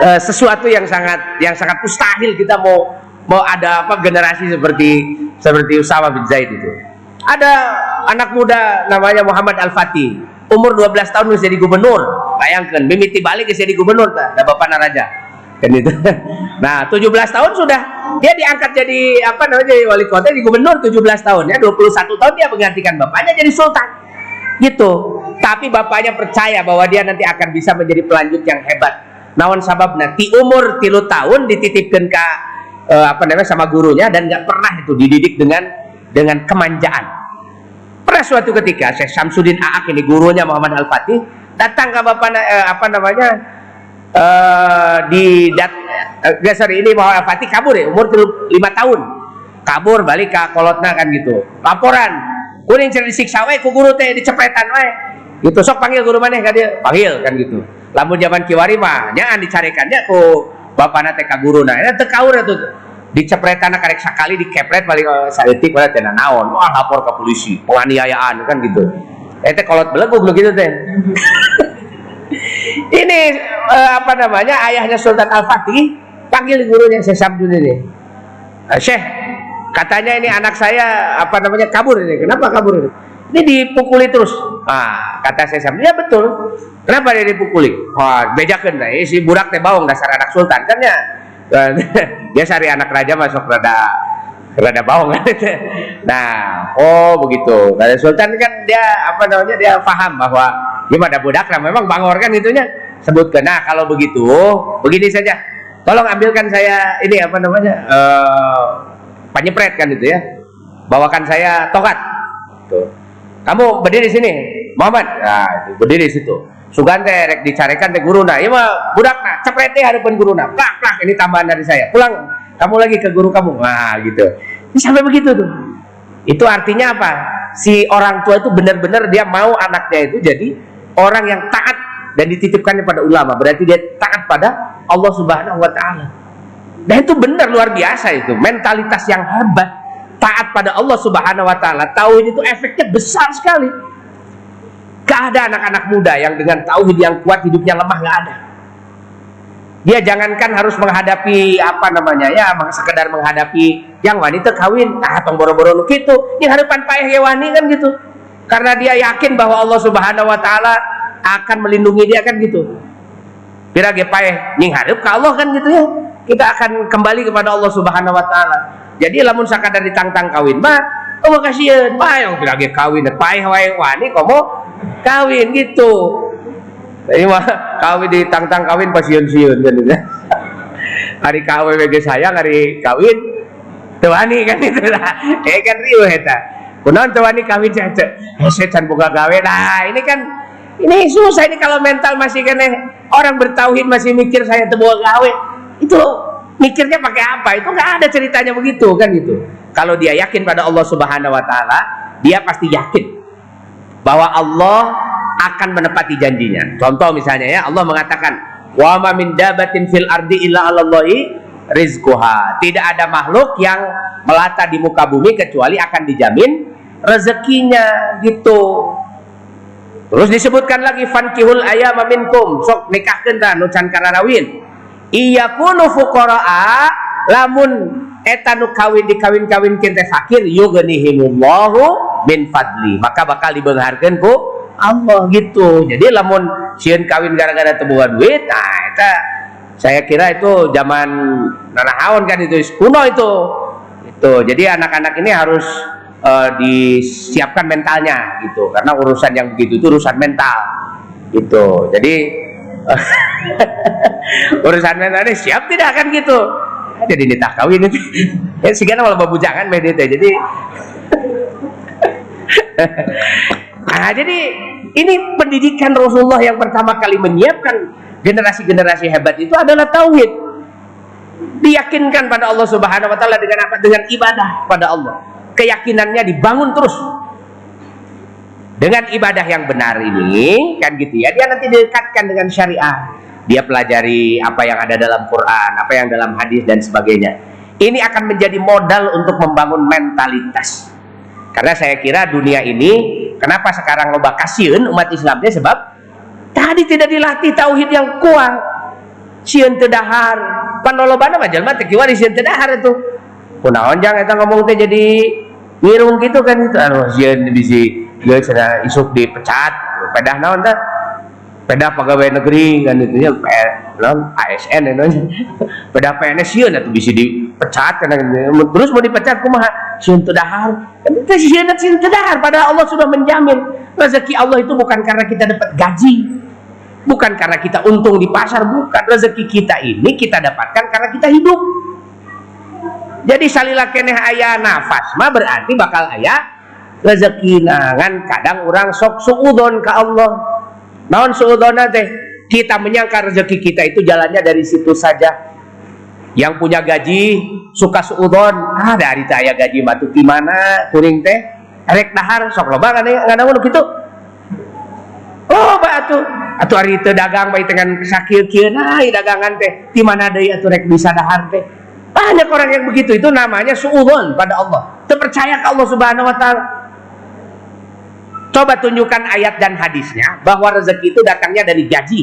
Speaker 1: uh, sesuatu yang sangat yang sangat mustahil kita mau mau ada apa generasi seperti seperti Usama bin Zaid itu. Ada anak muda namanya Muhammad Al-Fatih, umur 12 tahun bisa jadi gubernur. Bayangkan, mimiti balik jadi gubernur tak? Ada bapak naraja. Kan itu. (laughs) Nah, 17 tahun sudah. Dia diangkat jadi apa namanya jadi wali kota di gubernur 17 tahun. Ya 21 tahun dia menggantikan bapaknya jadi sultan. Gitu. Tapi bapaknya percaya bahwa dia nanti akan bisa menjadi pelanjut yang hebat. Nawan sabab nanti umur tilu tahun dititipkan ke uh, apa namanya sama gurunya dan nggak pernah itu dididik dengan dengan kemanjaan. Pernah suatu ketika Syekh Samsudin Aak ini gurunya Muhammad Al Fatih datang ke bapak uh, apa namanya uh, di dat uh, sorry ini Muhammad Fatih kabur ya umur lima tahun. Kabur balik ke kolotna kan gitu. Laporan kuning cerita disiksa wae ku guru teh dicepretan wae. Gitu sok panggil guru mana kan dia panggil kan gitu. Lamun zaman kiwari mah jangan dicarikannya ku bapak nate ka guru. Nah itu kaur itu dicepretan karek sekali dikepret balik saeutik pada tena naon wah lapor ke polisi penganiayaan kan gitu. Itu kolot belegu begitu teh (laughs) ini uh, apa namanya ayahnya Sultan Al Fatih panggil gurunya Syekh Samdun ini. Uh, Syekh katanya ini anak saya apa namanya kabur ini. Kenapa kabur ini? Ini dipukuli terus. Ah kata saya sama ya betul. Kenapa dia dipukuli? Wah bejakan. Eh, si budak teh bawang dasar anak sultan kan ya? (laughs) Dia cari anak raja masuk rada rada bawang (laughs) nah oh begitu. Raja sultan kan dia apa namanya dia paham bahwa gimana budak lah memang bangor kan itunya. Sebutkan nah kalau begitu begini saja. Tolong ambilkan saya ini apa namanya uh, penyepret kan itu ya. Bawakan saya tokat. Tuh kamu berdiri di sini Muhammad. Nah berdiri di situ. Sugante rek dicarikan teh guruna iya mah budak nah cepret teh hadapan guruna plak plak ini tambahan dari saya. Pulang kamu lagi ke guru kamu nah gitu ini sampai begitu tuh itu artinya apa si orang tua itu benar-benar dia mau anaknya itu jadi orang yang taat dan dititipkannya pada ulama berarti dia taat pada Allah Subhanahu wa taala. Dan itu benar luar biasa itu, mentalitas yang hebat. Taat pada Allah Subhanahu wa taala. Tauhid itu efeknya besar sekali. Gak ada anak-anak muda yang dengan tauhid yang kuat hidupnya lemah gak ada. Dia jangankan harus menghadapi apa namanya ya, sekedar menghadapi yang wanita kawin, ah tong boro-boro gitu. Di hadapan payah ya wani kan gitu. Karena dia yakin bahwa Allah Subhanahu wa taala akan melindungi dia kan gitu. Pira ge paeh nying hareup ka Allah kan gitu ya. Kita akan kembali kepada Allah Subhanahu wa taala. Jadi lamun sakadar ditantang kawin mah oh kasieun bae yang pira ge kawin paeh wae wani komo kawin gitu. Jadi mah kawin ditantang kawin pas sieun-sieun kan gitu. hari kawin ge sayang hari kawin teu wani kan itu lah. Eh kan riuh eta. Kunaon teu wani kawin cece. Hese can boga gawe. Nah, ini kan ini susah ini kalau mental masih kene orang bertauhid masih mikir saya tebuah gawe itu mikirnya pakai apa itu nggak ada ceritanya begitu kan gitu kalau dia yakin pada Allah Subhanahu Wa Taala dia pasti yakin bahwa Allah akan menepati janjinya contoh misalnya ya Allah mengatakan wa ma min dabatin fil ardi illa Allahi rizquha tidak ada makhluk yang melata di muka bumi kecuali akan dijamin rezekinya gitu Terus disebutkan lagi fankihul ayam minkum sok nikahkeun tah nu can kararawin. Iyakunu fuqaraa lamun eta nu kawin dikawin-kawin teh fakir yughnihimullahu min fadli. Maka bakal dibeungharkeun ku Allah gitu. Jadi lamun sieun kawin gara-gara teu duit, nah eta saya kira itu zaman nanahawan kan itu kuno itu. Itu. Jadi anak-anak ini harus uh, disiapkan mentalnya gitu karena urusan yang begitu itu urusan mental gitu jadi (laughs) urusan mentalnya siap tidak kan gitu jadi nitah kawin itu (laughs) ya sih malah babujangan medite jadi (laughs) nah jadi ini pendidikan Rasulullah yang pertama kali menyiapkan generasi-generasi hebat itu adalah tauhid. Diyakinkan pada Allah Subhanahu wa taala dengan apa? Dengan ibadah pada Allah. Keyakinannya dibangun terus. Dengan ibadah yang benar ini kan gitu ya dia nanti direkatkan dengan syariah. Dia pelajari apa yang ada dalam Quran apa yang dalam hadis dan sebagainya. Ini akan menjadi modal untuk membangun mentalitas. Karena saya kira dunia ini kenapa sekarang loba kasiun umat Islamnya sebab tadi tidak dilatih tauhid yang kuat. Sieun tedahar panolobana mah jelema teh kiwari sieun tedahar itu. Kunaon jang eta ngomong teh jadi Wirung gitu kan itu. Anu sieun bisi geus isuk dipecat. Pedah naon tah pedah pegawai negeri kan itu nya non ASN itu. Pedah PNS sieun atuh bisi dipecat kan terus mau dipecat kumaha? Teu dahar. Kan itu sieun sieun teu dahar. Padahal Allah sudah menjamin rezeki Allah itu bukan karena kita dapat gaji bukan karena kita untung di pasar bukan. Rezeki kita ini kita dapatkan karena kita hidup. Jadi salilah keneh ayah nafas mah berarti bakal ayah rezeki. Nangan kadang orang sok suudon ke Allah naon suudon teh kita menyangka rezeki kita itu jalannya dari situ saja. Yang punya gaji suka suudon. Ah dari taya gaji batu di mana kuring teh rek dahar sok loba kan nggak namun gitu oh batu atau hari itu dagang baik dengan sakit kieu. Nah dagangan teh di mana deui atuh rek bisa dahar teh? Banyak orang yang begitu. Itu namanya suudon pada Allah. Terpercaya ke Allah Subhanahu wa taala. Coba tunjukkan ayat dan hadisnya bahwa rezeki itu datangnya dari gaji,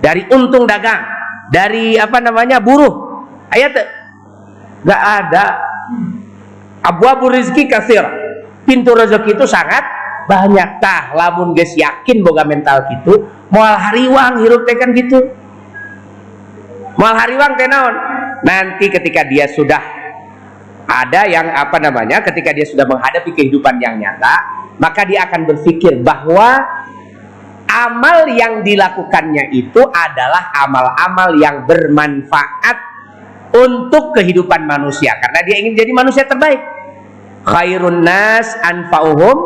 Speaker 1: dari untung dagang, dari apa namanya buruh. Ayat nggak ada. Abu Abu Rizki kasir. Pintu rezeki itu sangat banyak tah lamun guys yakin boga mental gitu moal hariwang hirup tekan gitu moal hariwang teh naon nanti ketika dia sudah ada yang apa namanya ketika dia sudah menghadapi kehidupan yang nyata maka dia akan berpikir bahwa amal yang dilakukannya itu adalah amal-amal yang bermanfaat untuk kehidupan manusia. Karena dia ingin jadi manusia terbaik. Khairun nas anfa'uhum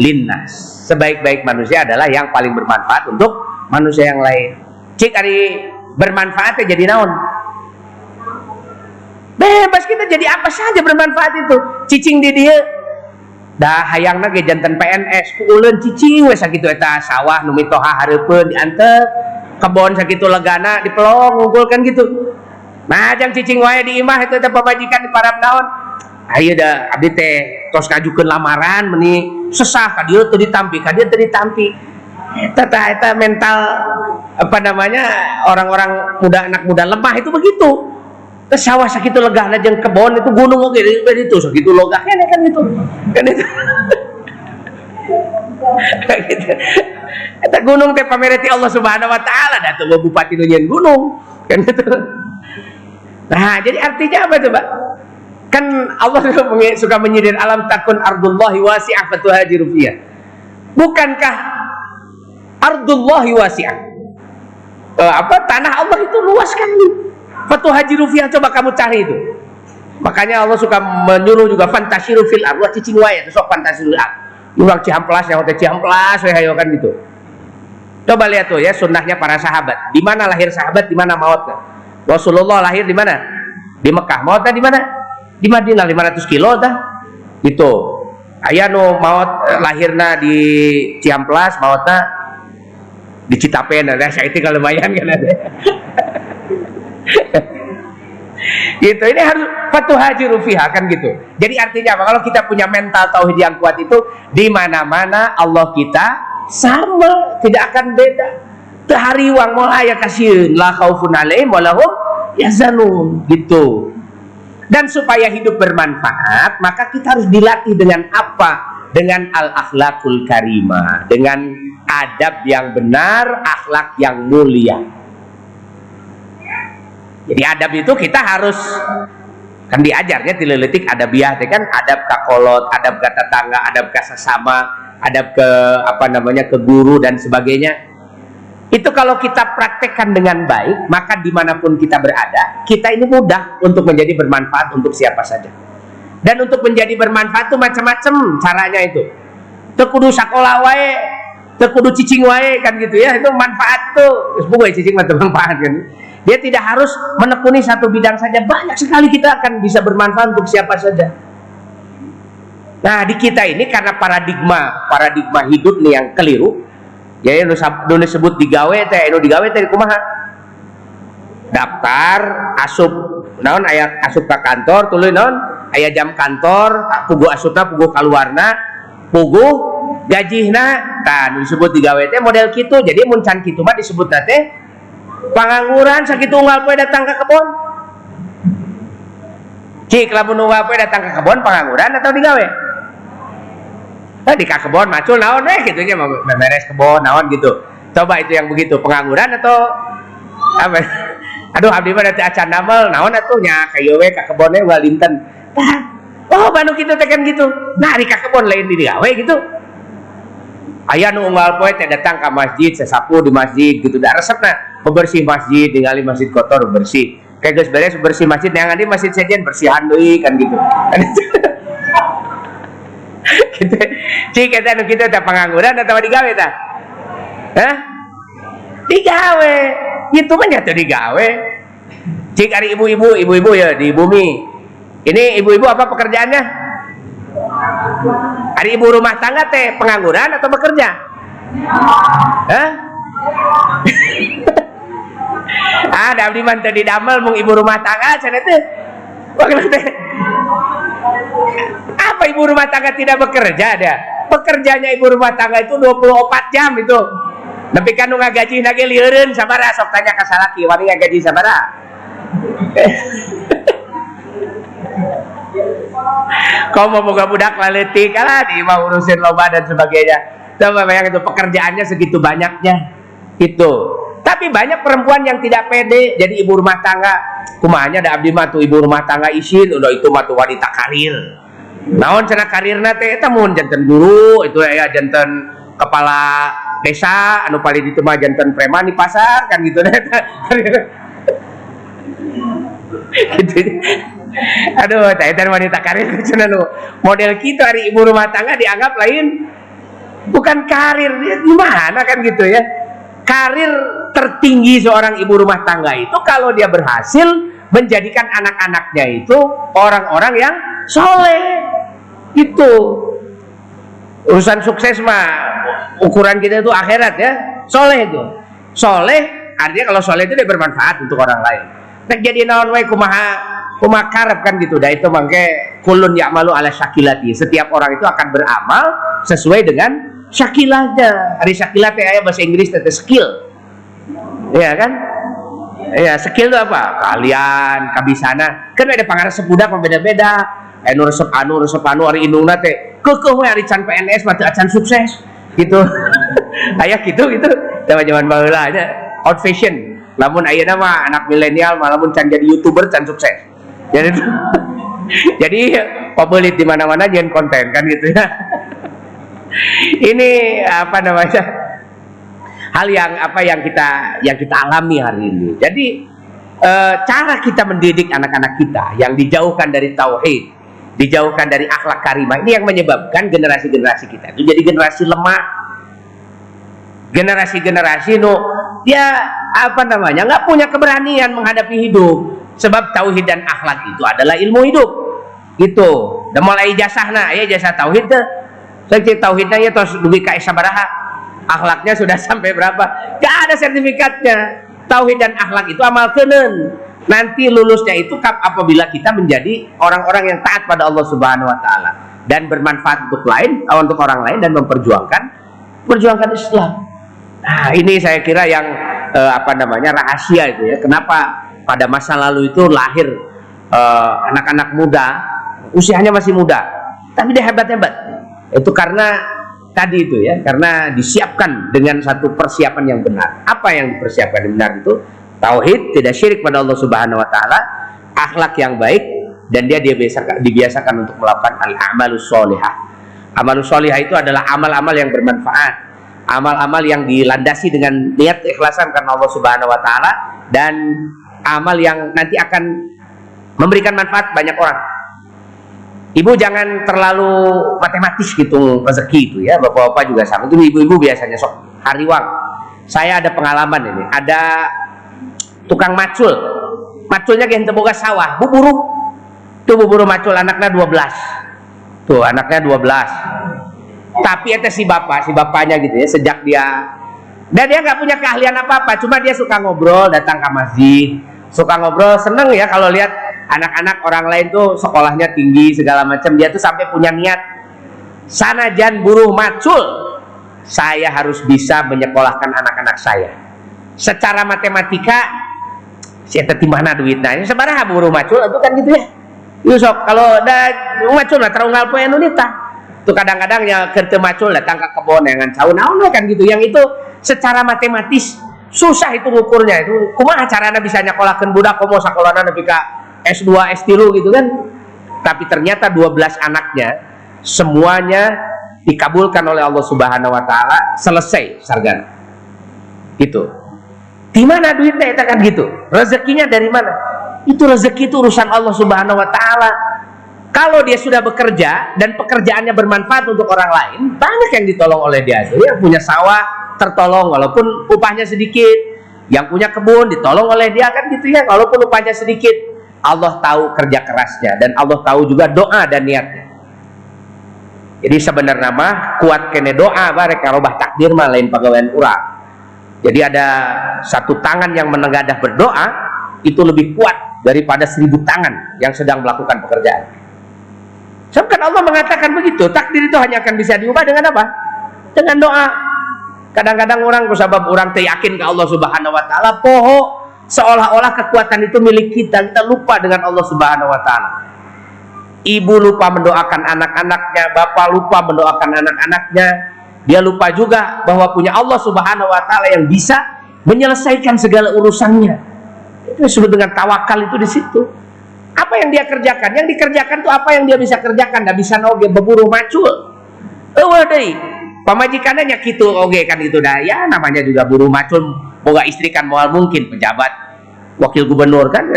Speaker 1: linnas. Sebaik-baik manusia adalah yang paling bermanfaat untuk manusia yang lain. Cik hari bermanfaatnya jadi naon? Bebas kita jadi apa saja bermanfaat itu. Cicing di dia dah hayang ge jantan PNS ku uleun cicing we sakitu eta. Sawah nu mitoha hareupeun diantep kebon sakitu legana dipelong ngumpulkan gitu. Majang cicing wae di imah itu eta pamajikan di parab naon. Ayo dah abdi teh tos ngajukeun lamaran meni sesah ka dieu ditampi ka dieu ditampi. Eta eta mental apa namanya orang-orang muda anak muda lemah itu begitu ke sawah sakitu lega jeung kebon itu gunung oke okay, itu sakitu loga kan kan itu. Kan itu. (laughs) Gitu. Eta gunung teh pamereti Allah Subhanahu wa taala da tuh bupati nu gunung. Kan itu. Nah jadi artinya apa coba kan Allah suka menyindir alam takun ardullahi wasi'ah fatuhajiru fiyah. Bukankah ardullahi wasi'ah? Uh, apa? Tanah Allah itu luas kan Fatu Haji Rufiah coba kamu cari itu. Makanya Allah suka menyuruh juga fantasiru fil ard, wah cicing wae sok fantasiru ard. Ulang cihamplas ya hotel cihamplas we hayo kan gitu. Coba lihat tuh ya sunnahnya para sahabat. Di mana lahir sahabat, di mana mautnya. Rasulullah lahir di mana? Di Mekah. Mautnya di mana? Di Madinah 500 kilo dah. Gitu. Ayah nu maut eh, lahirna di Ciamplas, mautnya di Citapen ada saya itu kalau kan ada. (laughs) (laughs) gitu ini harus patuh haji rufiha kan gitu. Jadi artinya apa? Kalau kita punya mental tauhid yang kuat itu di mana mana Allah kita sama tidak akan beda. Hari uang mau ayat kasih la khaufun alaihim walahum yazanun gitu. Dan supaya hidup bermanfaat maka kita harus dilatih dengan apa? Dengan al akhlakul karimah dengan adab yang benar akhlak yang mulia jadi adab itu kita harus kan diajarnya dileletik adabiah kan adab kakolot, adab ke tetangga, adab ke sesama, adab ke apa namanya ke guru dan sebagainya. Itu kalau kita praktekkan dengan baik, maka di mana pun kita berada, kita ini mudah untuk menjadi bermanfaat untuk siapa saja. Dan untuk menjadi bermanfaat itu macam-macam caranya itu. Tekudu sekolah wae, tekudu cicing wae kan gitu ya, itu manfaat tuh. Semoga cicing manfaat kan. Dia tidak harus menekuni satu bidang saja. Banyak sekali kita akan bisa bermanfaat untuk siapa saja. Nah, di kita ini karena paradigma paradigma hidup nih yang keliru. Ya, yang disebut digawe teh, anu digawe teh kumaha? Daftar, asup naon ayat asup ke kantor, tulis naon ayat jam kantor, pugu asupna pugu kaluarna, pugu gajihna, kan disebut digawe teh model gitu. Jadi muncan kitu mah disebut teh pengangguran sakit unggal poe datang ke kebun cik lamun unggal poe datang ke kebun pengangguran atau digawe? Nah, di kebun macul naon eh gitu nya beres kebun naon gitu. Coba itu yang begitu pengangguran atau apa? (laughs) Aduh abdi mah teh acan damel naon atuh nya kayu we ka kebonnya ugal dinten oh banu gitu tekan gitu. Nah di kebun lain di digawe gitu ayah nu unggal poe teh datang ke masjid sesapu di masjid gitu. Da resepna membersih masjid tinggali masjid kotor bersih. Kayak guys beres bersih masjid yang ada masjid sejen bersihan deui kan gitu. (laughs) Gitu. Cik kita nu kita teh pengangguran atau digawe tah. Hah? digawe. Itu mah nyata digawe. Cik hari ibu-ibu ibu-ibu ya di bumi. Ini ibu-ibu apa pekerjaannya Hari ibu rumah tangga teh pengangguran atau bekerja? Hah? (laughs) ah, abdi mah di damel mung ibu rumah tangga cenah teh. Apa ibu rumah tangga tidak bekerja ada? Pekerjanya ibu rumah tangga itu 24 jam itu. Tapi kan nu ngagaji lagi lieureun sabaraha sok tanya ka salaki wani ngagaji sabaraha? (laughs) kau mau moga budak laleti kalah di mau urusin lomba dan sebagainya. Coba bayang itu pekerjaannya segitu banyaknya. Itu. Tapi banyak perempuan yang tidak pede jadi ibu rumah tangga. Kumanya ada abdi matu ibu rumah tangga isin udah itu matu wanita karir. Naon cina karir nate itu mun jantan guru itu ya jantan kepala desa anu paling ditema jantan preman di pasar kan gitu. (laughs) Gitu aduh taitan wanita karir (laughs) cina nu model kita hari ibu rumah tangga dianggap lain bukan karir. Ya gimana kan gitu ya? Karir tertinggi seorang ibu rumah tangga itu kalau dia berhasil menjadikan anak-anaknya itu orang-orang yang soleh. Itu. Urusan sukses mah ukuran kita itu akhirat ya. Soleh itu. Soleh artinya kalau soleh itu dia bermanfaat untuk orang lain. Nah jadi naon wae kumaha kumaha karep kan gitu dah. Itu mangke kulun malu ala syakilati. Setiap orang itu akan beramal sesuai dengan syakilahnya. Hari syakilah teh aya bahasa Inggris teh skill. Ya kan? Ya skill itu apa? Kalian kabisana. Kan ada pangaran sepudak beda-beda. Anu resep anu resep anu hari indungna teh kekeh hari can PNS mati acan sukses. Gitu. (laughs) Ayah gitu gitu. Zaman zaman baheula aja out fashion. Namun ayah nama anak milenial malah can jadi youtuber can sukses jadi (laughs) jadi pembelit di mana-mana jangan konten kan gitu ya. Ini apa namanya hal yang apa yang kita yang kita alami hari ini. Jadi e, cara kita mendidik anak-anak kita yang dijauhkan dari tauhid dijauhkan dari akhlak karimah ini yang menyebabkan generasi-generasi kita itu jadi generasi lemah. Generasi-generasi nu dia apa namanya nggak punya keberanian menghadapi hidup sebab tauhid dan akhlak itu adalah ilmu hidup. Gitu dan mulai jasahna ya jasa tauhid tuh saya tauhidnya ya terus dugi ka sabaraha akhlaknya sudah (laughs) sampai berapa? Gak ada sertifikatnya. Tauhid dan akhlak itu amal kenen. Nanti lulusnya itu apabila kita menjadi orang-orang yang taat pada Allah Subhanahu wa taala dan bermanfaat untuk lain untuk orang lain dan memperjuangkan perjuangkan Islam. Nah, ini saya kira yang eh, apa namanya rahasia itu ya. Kenapa pada masa lalu itu lahir eh, anak-anak uh, muda usianya masih muda tapi dia hebat-hebat. Itu karena tadi itu ya karena disiapkan dengan satu persiapan yang benar. Apa yang dipersiapkan yang benar itu? Tauhid tidak syirik pada Allah Subhanahu wa taala akhlak yang baik dan dia dibiasakan, dibiasakan untuk melakukan al-amalus solihah amalus solihah itu adalah amal-amal yang bermanfaat amal-amal yang dilandasi dengan niat keikhlasan karena Allah Subhanahu wa taala dan amal yang nanti akan memberikan manfaat banyak orang. Ibu jangan terlalu matematis gitu rezeki itu ya, bapak-bapak juga sama. Itu ibu-ibu biasanya sok hariwang. Saya ada pengalaman ini, ada tukang macul. Maculnya kayak boga sawah, buburu. Tuh buburu macul anaknya 12. Tuh anaknya 12. Tapi itu si bapak, si bapaknya gitu ya, sejak dia dan dia nggak punya keahlian apa-apa, cuma dia suka ngobrol, datang ke masjid, suka ngobrol, seneng ya kalau lihat anak-anak orang lain tuh sekolahnya tinggi segala macam, dia tuh sampai punya niat sana jan buruh macul, saya harus bisa menyekolahkan anak-anak saya. Secara matematika, saya teti mana duitnya? Ini sebenarnya buruh macul itu kan gitu ya. Yusuf kalau ada macul lah terunggal poe nunita. Tuh kadang-kadang ya kerja macul datang ke kebun dengan caun naon kan gitu. Yang itu secara matematis susah itu ngukurnya. Itu kumaha caranya bisa nyekolahkan budak komo sekolahnya nepi ka S2 S3 gitu kan. Tapi ternyata 12 anaknya semuanya dikabulkan oleh Allah Subhanahu wa taala selesai sarjana itu di mana duitnya itu kan gitu? Rezekinya dari mana? Itu rezeki itu urusan Allah Subhanahu wa taala. Kalau dia sudah bekerja dan pekerjaannya bermanfaat untuk orang lain banyak yang ditolong oleh dia. Dia punya sawah tertolong walaupun upahnya sedikit. Yang punya kebun ditolong oleh dia kan gitu ya. Walaupun upahnya sedikit Allah tahu kerja kerasnya. Dan Allah tahu juga doa dan niatnya. Jadi sebenarnya mah kuat kene doa barek robah takdir mah lain pegawaian urang jadi ada satu tangan yang menegadah berdoa itu lebih kuat daripada seribu tangan yang sedang melakukan pekerjaan. Sebab kan Allah mengatakan begitu takdir itu hanya akan bisa diubah dengan apa? Dengan doa Kadang-kadang orang kusabab orang yakin ke Allah Subhanahu wa taala poho seolah-olah kekuatan itu milik kita. Kita lupa dengan Allah Subhanahu wa taala. Ibu lupa mendoakan anak-anaknya, bapak lupa mendoakan anak-anaknya. Dia lupa juga bahwa punya Allah Subhanahu wa taala yang bisa menyelesaikan segala urusannya. Itu disebut dengan tawakal itu di situ. Apa yang dia kerjakan? Yang dikerjakan itu apa yang dia bisa kerjakan? Tidak bisa noge berburu macul. Eueuh pamajikannya gitu oke kan gitu dah. Ya namanya juga buru macul boga istri kan mual mungkin pejabat wakil gubernur kan. (laughs)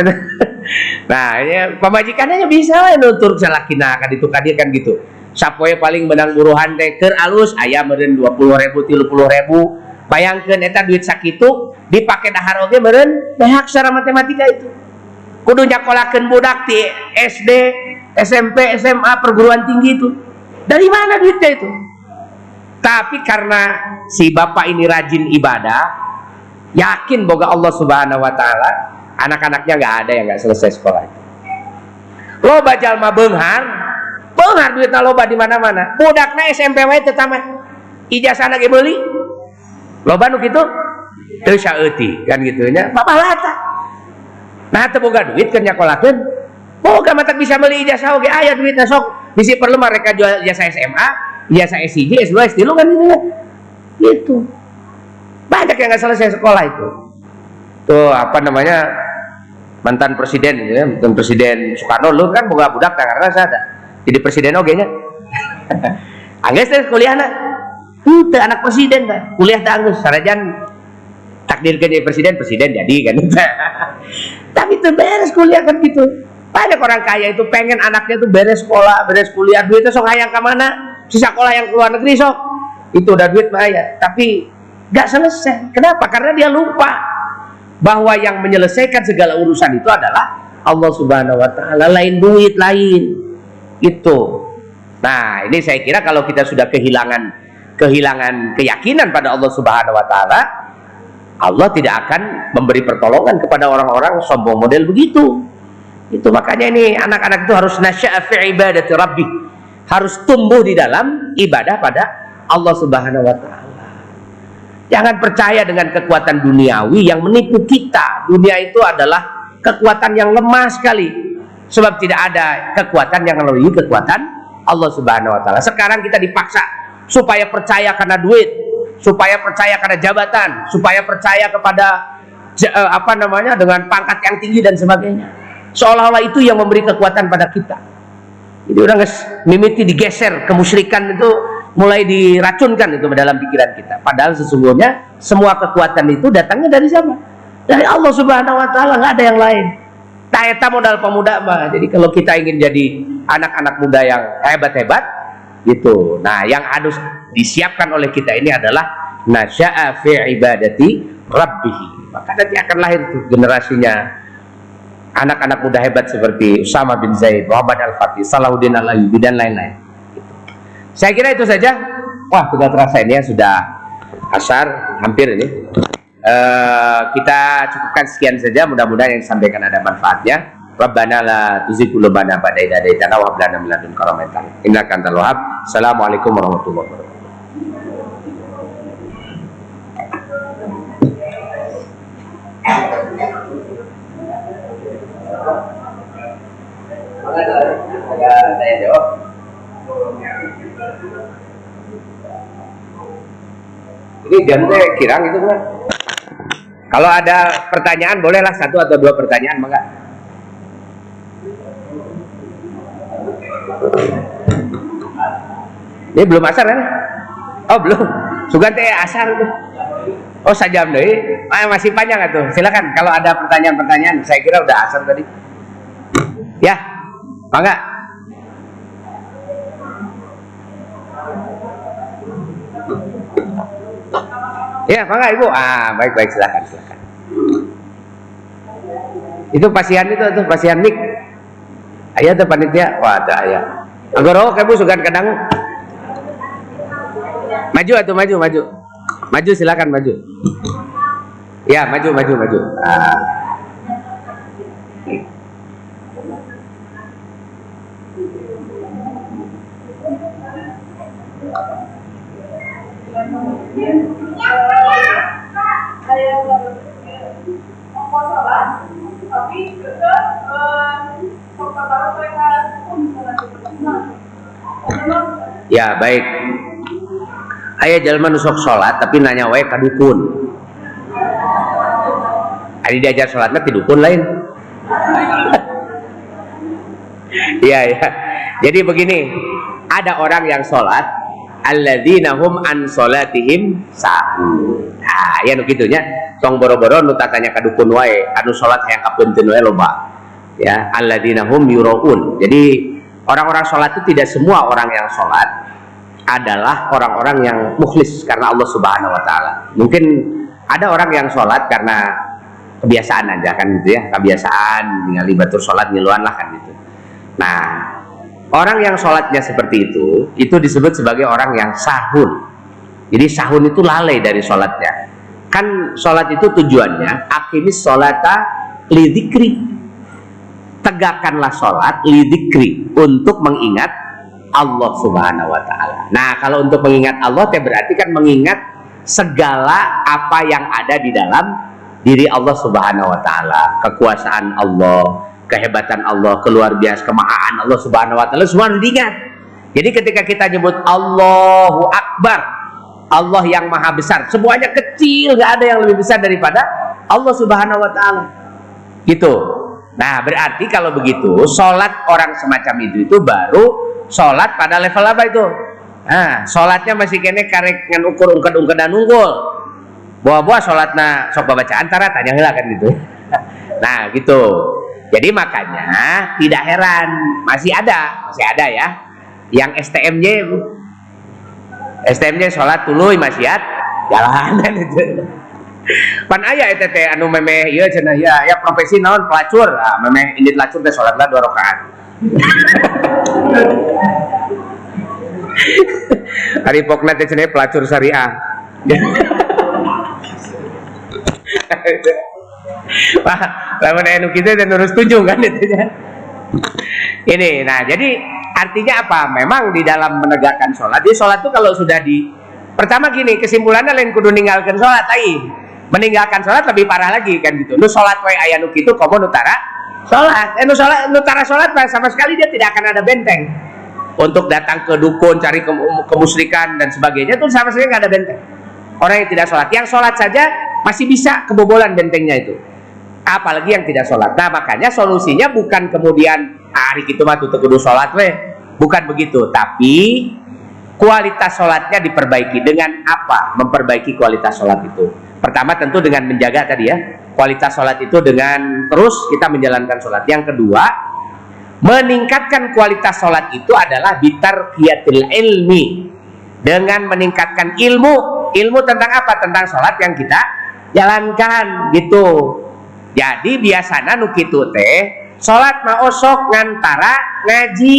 Speaker 1: Nah ya pamajikannya bisa lah nutur salakina kan itu kan kan gitu. Sapoe paling menang buruhan teh keur alus meren dua puluh ribu bayangkan eta duit sakitu dipakai dahar oge meren behak secara matematika itu. Kudu nyakolakeun budak di SD SMP SMA perguruan tinggi itu. Dari mana duitnya itu tapi karena si bapak ini rajin ibadah yakin boga Allah subhanahu wa ta'ala anak-anaknya nggak ada yang nggak selesai sekolah itu. Lo bajal mah benghar benghar duitnya loba di mana-mana. Budaknya SMP wae tetamat ijazah lagi beli. Loba nu gitu teu saeuti kan gitu nya. Lata. Nah teu boga duit keur nyakolakeun. Boga mata bisa beli ijazah oge aya duitna sok. Bisi perlu mereka jual ijazah SMA ijazah S1 S2 S3 kan gitu ya gitu. Banyak yang nggak selesai sekolah itu. Tuh apa namanya mantan presiden gitu ya mantan presiden Soekarno lu kan boga budak karena ada. Jadi presiden oke nya (laughs) angges teh kuliah na itu anak presiden kan kuliah tak angges. Sarajan takdir jadi presiden presiden jadi kan. (laughs) Tapi itu beres kuliah kan gitu. Banyak orang kaya itu pengen anaknya tuh beres sekolah beres kuliah. Duitnya sok hayang ke mana sisa sekolah yang keluar negeri sok itu udah duit bayar tapi gak selesai kenapa karena dia lupa bahwa yang menyelesaikan segala urusan itu adalah Allah Subhanahu wa taala, lain duit lain. Itu. Nah, ini saya kira kalau kita sudah kehilangan kehilangan keyakinan pada Allah Subhanahu wa taala, Allah tidak akan memberi pertolongan kepada orang-orang sombong model begitu. Itu makanya ini anak-anak itu harus nasya'a fi ibadati rabbi. Harus tumbuh di dalam ibadah pada Allah Subhanahu wa taala. Jangan percaya dengan kekuatan duniawi yang menipu kita. Dunia itu adalah kekuatan yang lemah sekali. Sebab tidak ada kekuatan yang melebihi kekuatan Allah Subhanahu wa taala. Sekarang kita dipaksa supaya percaya karena duit, supaya percaya karena jabatan, supaya percaya kepada eh, apa namanya dengan pangkat yang tinggi dan sebagainya. Seolah-olah itu yang memberi kekuatan pada kita. Jadi orang mimiti digeser kemusyrikan itu mulai diracunkan itu dalam pikiran kita. Padahal sesungguhnya semua kekuatan itu datangnya dari siapa? Dari Allah Subhanahu wa taala, nggak ada yang lain. Taeta modal pemuda mah. Jadi kalau kita ingin jadi anak-anak muda yang hebat-hebat gitu. Nah, yang harus disiapkan oleh kita ini adalah nasya'a fi ibadati rabbih. Maka nanti akan lahir generasinya anak-anak muda hebat seperti Usama bin Zaid, Muhammad Al-Fatih, Salahuddin Al-Ayyubi dan lain-lain. Saya kira itu saja. Wah, sudah terasa ini ya sudah asar hampir ini. Uh, kita cukupkan sekian saja. Mudah-mudahan yang disampaikan ada manfaatnya. Rabbana la tuzigh qulubana ba'da idh hadaytana wa hab lana min ladunka rahmatan innaka antal wahhab. Assalamualaikum warahmatullahi wabarakatuh. Saya. Ini jamnya kirang itu kan? Kalau ada pertanyaan bolehlah satu atau dua pertanyaan maka. Ini belum asar kan? Oh belum. Sugan teh asar itu. Oh sajam deh. Ah, masih panjang tuh. Silakan kalau ada pertanyaan-pertanyaan. Saya kira udah asar tadi. Ya, mangga. Ya, mangga Ibu. Ah, baik baik silakan silakan. Itu pasian itu tuh pasian mik. Ayah tuh panitia. Wah, ada ayah. Agoro kamu suka kadang maju atau maju maju. Maju silakan maju. Ya, maju maju maju. Ya baik. Ayah jalan nusok sholat tapi nanya wae kadukun. Adi diajar sholatnya ti dukun lain. (laughs) Iya ya. Jadi begini, ada orang yang sholat alladzina hum an salatihim sahun nah ya nu kitu nya tong boro-boro nu tatanya ka dukun wae anu salat hayang kapunten wae loba ya alladzina hum yuraun jadi orang-orang salat itu tidak semua orang yang salat adalah orang-orang yang mukhlis karena Allah Subhanahu wa taala. Mungkin ada orang yang sholat karena kebiasaan aja kan gitu ya kebiasaan tinggal batur sholat ngiluan lah kan gitu. Nah orang yang sholatnya seperti itu itu disebut sebagai orang yang sahun. Jadi sahun itu lalai dari sholatnya. Kan sholat itu tujuannya akimis sholata lidikri. Tegakkanlah sholat lidikri untuk mengingat Allah subhanahu wa ta'ala nah kalau untuk mengingat Allah berarti kan mengingat segala apa yang ada di dalam diri Allah Subhanahu wa taala, kekuasaan Allah, kehebatan Allah, keluar biasa kemahaan Allah Subhanahu wa taala semua diingat. Jadi ketika kita nyebut Allahu Akbar, Allah yang maha besar, semuanya kecil, nggak ada yang lebih besar daripada Allah Subhanahu wa taala. Gitu. Nah, berarti kalau begitu, sholat orang semacam itu itu baru sholat pada level apa itu? Nah, sholatnya masih kene karek ngan ukur ungked dan unggul. Buah-buah sholatnya sok baca antara tanya hilang kan gitu. (laughs) Nah gitu. Jadi makanya tidak heran. Masih ada masih ada ya. Yang STMJ STMJ sholat tuluy maksiat jalanan itu. (laughs) Pan ayah teh anu memeh iya cenah ya ya profesi naon pelacur. Ah memeh ini pelacur teh sholat lah dua rakaat hari pokna teh cenah pelacur syariah Wah, lamun anu kita dan harus tujuh kan itu ya. Ini, nah jadi artinya apa? Memang di dalam menegakkan sholat, di sholat itu kalau sudah di pertama gini kesimpulannya lain kudu ninggalkan sholat, ai meninggalkan sholat lebih parah lagi kan gitu. Lu sholat wae ayah nu gitu, komo nutara sholat, eh nu sholat nutara sholat sama sekali dia tidak akan ada benteng. Untuk datang ke dukun cari ke, kemusrikan dan sebagainya itu sama sekali nggak ada benteng. Orang yang tidak sholat, yang sholat saja masih bisa kebobolan bentengnya itu. Apalagi yang tidak sholat. Nah makanya solusinya bukan kemudian ah, hari itu mah tutup kudu sholat weh. Bukan begitu. Tapi kualitas sholatnya diperbaiki. Dengan apa? Memperbaiki kualitas sholat itu. Pertama tentu dengan menjaga tadi ya kualitas sholat itu dengan terus kita menjalankan sholat. Yang kedua meningkatkan kualitas sholat itu adalah bitar kiatil ilmi. Dengan meningkatkan ilmu ilmu tentang apa? Tentang sholat yang kita jalankan gitu. Jadi biasanya nu kitu teh salat mau sok ngantara ngaji.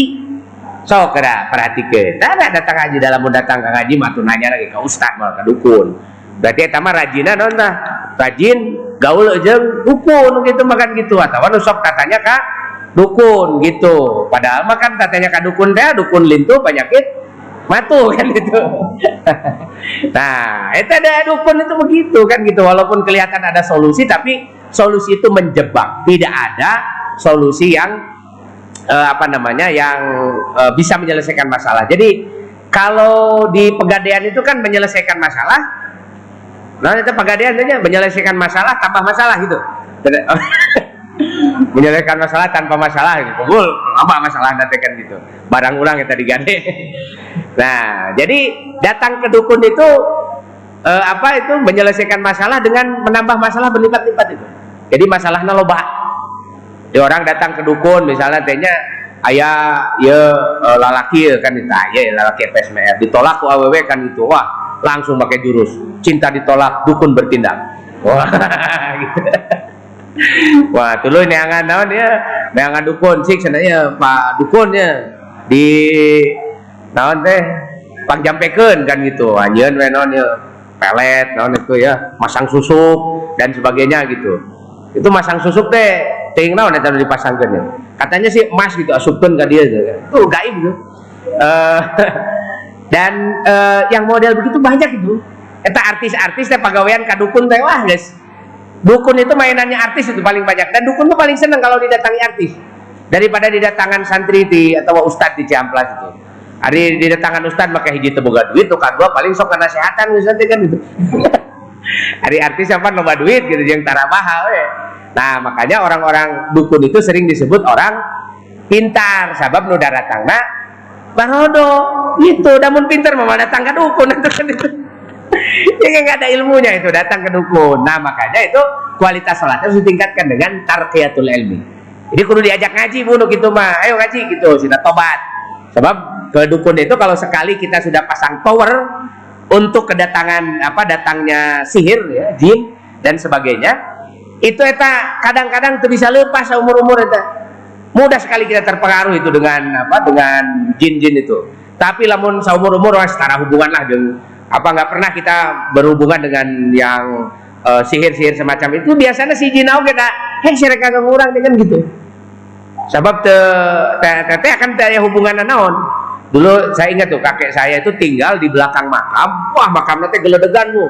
Speaker 1: Sok perhatikan. Ada datang ngaji dalam datang ke ngaji matu nanya lagi ke ustad malah ke dukun berarti eta mah rajina non tah? Rajin gaul jeung dukun gitu makan gitu. Atau nu sok katanya kak dukun gitu. Padahal makan katanya kak dukun teh dukun lintu penyakit matu (laughs) kan itu (laughs) nah itu ada dukun itu begitu kan gitu. Walaupun kelihatan ada solusi tapi solusi itu menjebak. Tidak ada solusi yang uh, apa namanya yang uh, bisa menyelesaikan masalah. Jadi kalau di pegadaian itu kan menyelesaikan masalah nah itu pegadaian aja menyelesaikan masalah tanpa masalah gitu (laughs) menyelesaikan masalah tanpa masalah gitu. Kumpul apa masalah nanti kan gitu. Barang ulang yang tadi gade. Nah, jadi datang ke dukun itu eh, apa itu menyelesaikan masalah dengan menambah masalah berlipat-lipat itu. Jadi masalahnya loba. Di orang datang ke dukun misalnya tehnya ayah ya eh, lalaki kan itu ya lalaki PSMR ditolak ku aww kan itu wah langsung pakai jurus. Cinta ditolak dukun bertindak. Wah (laughs) gitu. Wah, tulu neangan naon ya, neangan dukun. Sih sebenarnya Pak dukun ya. Di naon teh pangjampekeun kan gitu. Anjeun we naon ya? Pelet naon itu ya, masang susuk dan sebagainya gitu. Itu masang susuk teh ting naon eta dipasangkeun ya. Katanya sih emas gitu asupkeun ka dia Tuh gaib gitu. Uh, (laughs) dan uh, yang model begitu banyak itu. Eta artis-artis teh pagawean kadukun teh wah guys Dukun itu mainannya artis itu paling banyak dan dukun itu paling senang kalau didatangi artis daripada didatangan santri di atau ustadz di Ciamplas itu. Hari didatangan ustadz maka hiji teboga duit, tuh kedua paling sok kesehatan misalnya kan itu. (laughs) Hari artis apa nomor duit gitu yang tara mahal ya. Nah makanya orang-orang dukun itu sering disebut orang pintar sabab nu datangna barodo itu namun pinter mama datang ke dukun. Itu kan itu ya nggak ada ilmunya itu datang ke dukun. Nah makanya itu kualitas sholat harus ditingkatkan dengan tarqiyatul ilmi. Jadi kudu diajak ngaji bunuh gitu mah ayo ngaji gitu. Sudah tobat. Sebab ke dukun itu kalau sekali kita sudah pasang power untuk kedatangan apa datangnya sihir ya jin dan sebagainya itu eta kadang-kadang tuh bisa lepas umur-umur eta mudah sekali kita terpengaruh itu dengan apa dengan jin-jin itu. Tapi lamun seumur umur setara hubungan lah dengan apa nggak pernah kita berhubungan dengan yang uh, sihir-sihir semacam itu. Biasanya si jin kita hei mereka ngurang dengan gitu. Sebab te, te, akan ada hubungan naon. Dulu saya ingat tuh kakek saya itu tinggal di belakang makam. Wah makam nanti geledegan bu.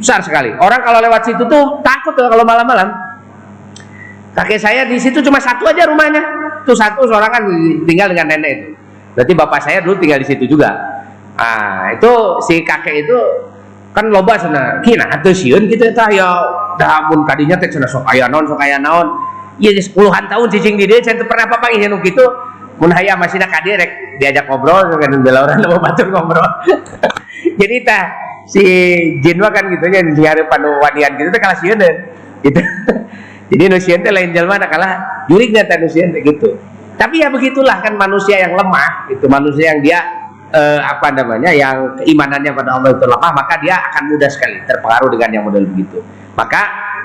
Speaker 1: Besar sekali. Orang kalau lewat situ tuh takut tuh kalau malam-malam kakek saya di situ cuma satu aja rumahnya. Tuh satu seorang kan tinggal dengan nenek itu. Berarti bapak saya dulu tinggal di situ juga. Ah itu si kakek itu kan loba sana. Kina atau siun gitu ya ya damun tadinya teh sana sok ayah non sok ayah naon. Iya sepuluhan tahun cicing di dia saya pernah apa ini gitu. Mun hayang masih nak kadirek diajak ngobrol kan bela orang (laughs) mau batur ngobrol. (laughs) Jadi tah si Jinwa kan gitu nya di hari panu wadian gitu teh kalah sieun gitu (laughs) jadi nusieun teh lain jalma kalah jurig teh nusieun teh gitu tapi ya begitulah kan manusia yang lemah itu manusia yang dia eh, apa namanya yang keimanannya pada Allah itu lemah maka dia akan mudah sekali terpengaruh dengan yang model begitu maka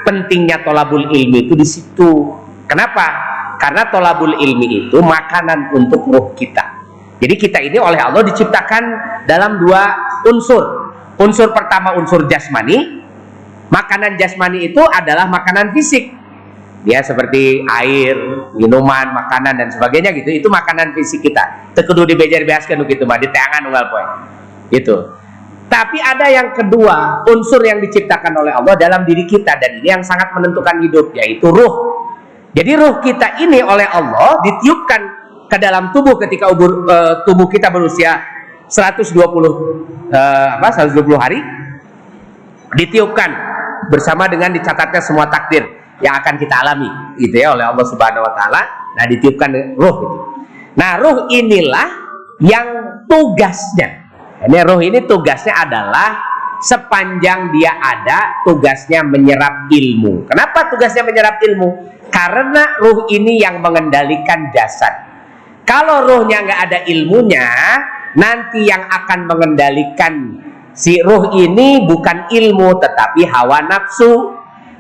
Speaker 1: pentingnya tolabul ilmi itu di situ kenapa karena tolabul ilmi itu makanan untuk ruh kita. Jadi kita ini oleh Allah diciptakan dalam dua unsur. Unsur pertama unsur jasmani. Makanan jasmani itu adalah makanan fisik. Ya seperti air, minuman, makanan dan sebagainya gitu. Itu makanan fisik kita. Tekudu di bejar biaskan gitu mah di tangan unggal poin. Gitu. Tapi ada yang kedua, unsur yang diciptakan oleh Allah dalam diri kita dan ini yang sangat menentukan hidup yaitu ruh. Jadi ruh kita ini oleh Allah ditiupkan ke dalam tubuh ketika ubur, uh, tubuh kita berusia 120 uh, eh, apa 120 hari ditiupkan bersama dengan dicatatnya semua takdir yang akan kita alami gitu ya oleh Allah Subhanahu wa taala. Nah, ditiupkan ruh itu. Nah, ruh inilah yang tugasnya. Ini ruh ini tugasnya adalah sepanjang dia ada tugasnya menyerap ilmu. Kenapa tugasnya menyerap ilmu? Karena ruh ini yang mengendalikan jasad. Kalau ruhnya nggak ada ilmunya, nanti yang akan mengendalikan si ruh ini bukan ilmu tetapi hawa nafsu.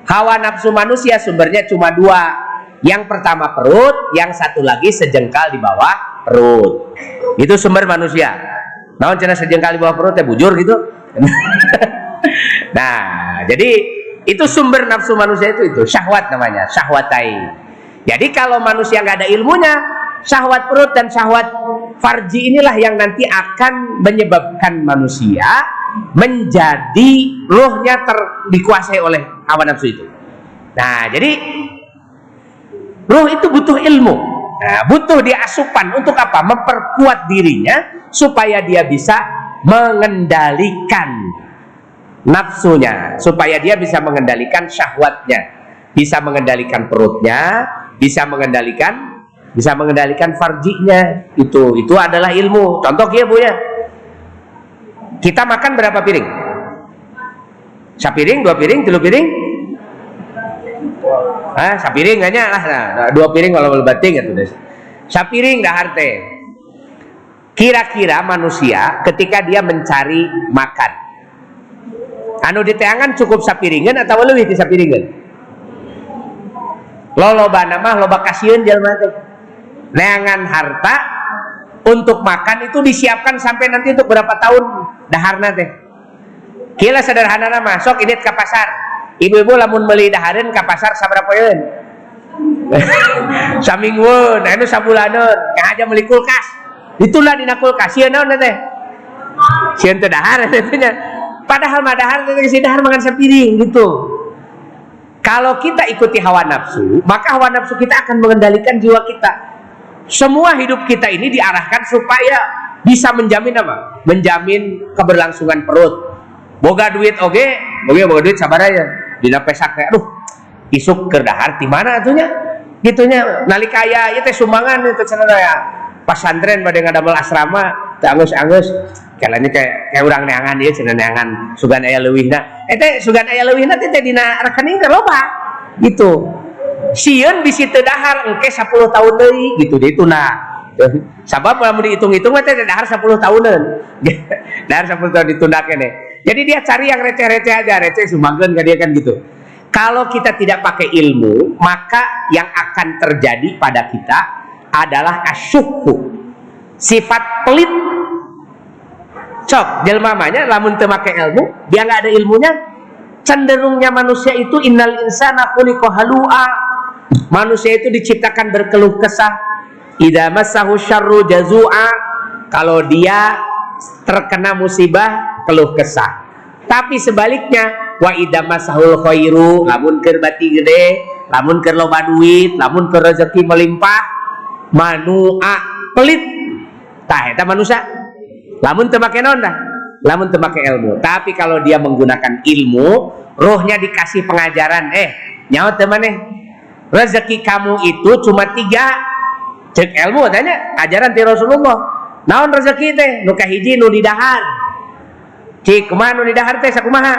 Speaker 1: Hawa nafsu manusia sumbernya cuma dua. Yang pertama perut, yang satu lagi sejengkal di bawah perut. Itu sumber manusia. Nah, cina sejengkal di bawah perut ya bujur gitu. (laughs) nah, jadi itu sumber nafsu manusia itu itu syahwat namanya, syahwatai. Jadi kalau manusia nggak ada ilmunya, syahwat perut dan syahwat farji inilah yang nanti akan menyebabkan manusia menjadi rohnya ter, dikuasai oleh hawa nafsu itu. Nah, jadi roh itu butuh ilmu. Nah, butuh dia asupan untuk apa? Memperkuat dirinya supaya dia bisa mengendalikan nafsunya supaya dia bisa mengendalikan syahwatnya bisa mengendalikan perutnya bisa mengendalikan bisa mengendalikan farjinya itu itu adalah ilmu contoh ya bu ya kita makan berapa piring sapiring dua piring tiga piring? Ah sapiring hanya lah. Nah, dua piring kalau lebating itu deh sapiring dah harte. Kira-kira manusia ketika dia mencari makan anu diteangan cukup sapiringan atau lebih di sapiringan lo loba nama loba kasihan jalma teh neangan harta untuk makan itu disiapkan sampai nanti untuk berapa tahun daharna teh kira sederhana nama sok ini ke pasar ibu-ibu lamun beli daharin ke pasar saberapa yeun (laughs) samingweun sabulaneun kah aja beli kulkas itulah dina kulkas sieun naon teh sieun (laughs) teh dahar teh Padahal madahar si dahar makan sepiring gitu. Kalau kita ikuti hawa nafsu, maka hawa nafsu kita akan mengendalikan jiwa kita. Semua hidup kita ini diarahkan supaya bisa menjamin apa? Menjamin keberlangsungan perut. Boga duit oke, okay? oke boga duit sabar aja. Dina pesak kayak, aduh, isuk kerdahar di mana atunya? Gitunya, nalika aya ieu teh sumbangan itu cenah ya. pesantren pada ngadamel asrama angus-angus. Kalau ini kayak kayak orang neangan dia cina neangan. Sugan ayah lewihna eh sugan ayah lewihna teh dina rekening teh loba. Gitu. Siun bisa terdahar engke 10 tahun dari gitu dia itu nah. Sabab mau dihitung-hitung teh dahar 10 tahunan. (laughs) Dahar 10 tahun ditunda kene jadi dia cari yang receh-receh aja receh sumangkeun ke dia kan gitu kalau kita tidak pakai ilmu, maka yang akan terjadi pada kita adalah asyuku. Sifat pelit. Cok, jelmamanya lamun teu make ilmu, dia nggak ada ilmunya, cenderungnya manusia itu innal insana khuliqa halua. Manusia itu diciptakan berkeluh kesah. Idza massahu syarru jazua. Kalau dia terkena musibah, keluh kesah. Tapi sebaliknya, wa idza masahul khairu lamun keur bati gede lamun keur loba duit lamun keur rezeki melimpah manua pelit. Tah eta manusia. Lamun teu make naon lamun teu make ilmu. Tapi kalau dia menggunakan ilmu rohnya dikasih pengajaran eh nyawa teh maneh? Rezeki kamu itu cuma tiga. Cek ilmu tanya ajaran ti Rasulullah. Naon rezeki teh? Nu kahiji nu di dahar cik kumaha nu di dahar teh sakumaha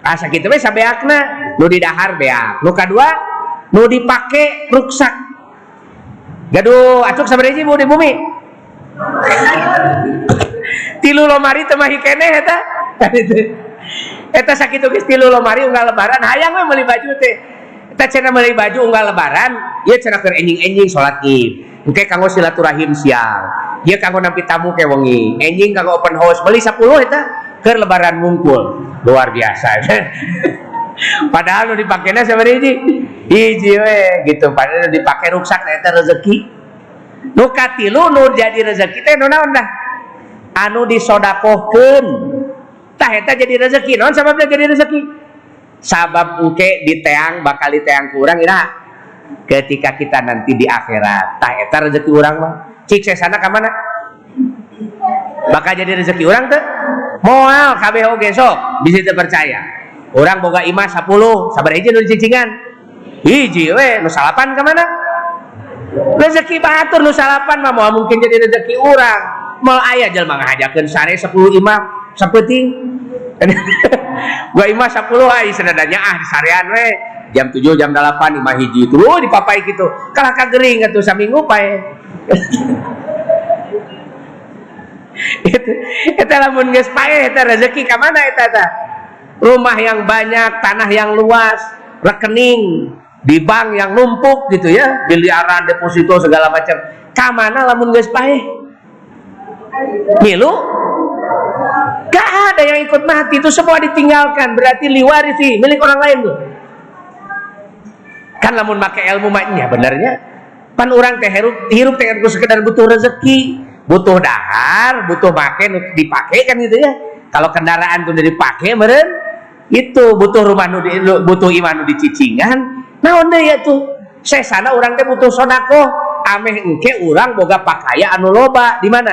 Speaker 1: asa gitu we sabeakna nu di dahar beak. Nu kadua nu dipake ruksak. Gaduh acuk sabaraha mau di bumi. (laughs) Tilu lomari teu mahi keneh eta. (laughs) Eta sakitu geus tilu lomari unggal lebaran. Hayang we meuli baju teh. Eta cenah meuli baju unggal lebaran ieu cenah keur enjing-enjing salat id. Engke kanggo silaturahim siang. Ieu kanggo nampi tamu ke wengi. Enjing kanggo open house. Meuli 10 eta keur lebaran mungkul luar biasa. (laughs) Padahal lu dipakainya seperti ini hiji we gitu. Padahal dipakai ruksak eta rezeki. Nu katilu nu jadi rezeki. Teh nu naon dah? Anu disodakohkeun. Tah eta jadi rezeki. Naon sababnya jadi rezeki? Sabab engke diteang bakal diteang kurang ira. Ketika kita nanti di akhirat. Tah eta rezeki urang mah. Cik sesana ka mana bakal jadi rezeki orang tuh moal kabeh oge sok bisa terpercaya orang boga imah 10 sabar aja nu cicingan hiji we nu salapan ke mana rezeki batur nu salapan mah mau mungkin jadi rezeki orang. Mau ayah jelma ngajakeun sare 10 imah sapeting. (laughs) Gua imah 10 ai senadanya ah di sarean we. Jam 7 jam 8 imah hiji itu dipapai gitu kalah kagering atuh saminggu pae (laughs) (laughs) itu itu lamun geus pae eta rezeki ka mana eta ta rumah yang banyak tanah yang luas rekening di bank yang numpuk gitu ya miliaran deposito segala macam. Ka mana lamun geus pae milu gak ada yang ikut mati itu semua ditinggalkan berarti liwarisi milik orang lain tuh. Kan lamun make ilmu maknya benernya. Pan orang teh hirup hirup teh sekedar butuh rezeki butuh dahar, butuh makan dipakai kan gitu ya. Kalau kendaraan tuh dipakai meren itu butuh rumah nu butuh iman nu dicicingan. Nah onda ya tuh. Saya sana orang teh butuh sonako. Ameh engke orang boga pakaya anu loba di mana?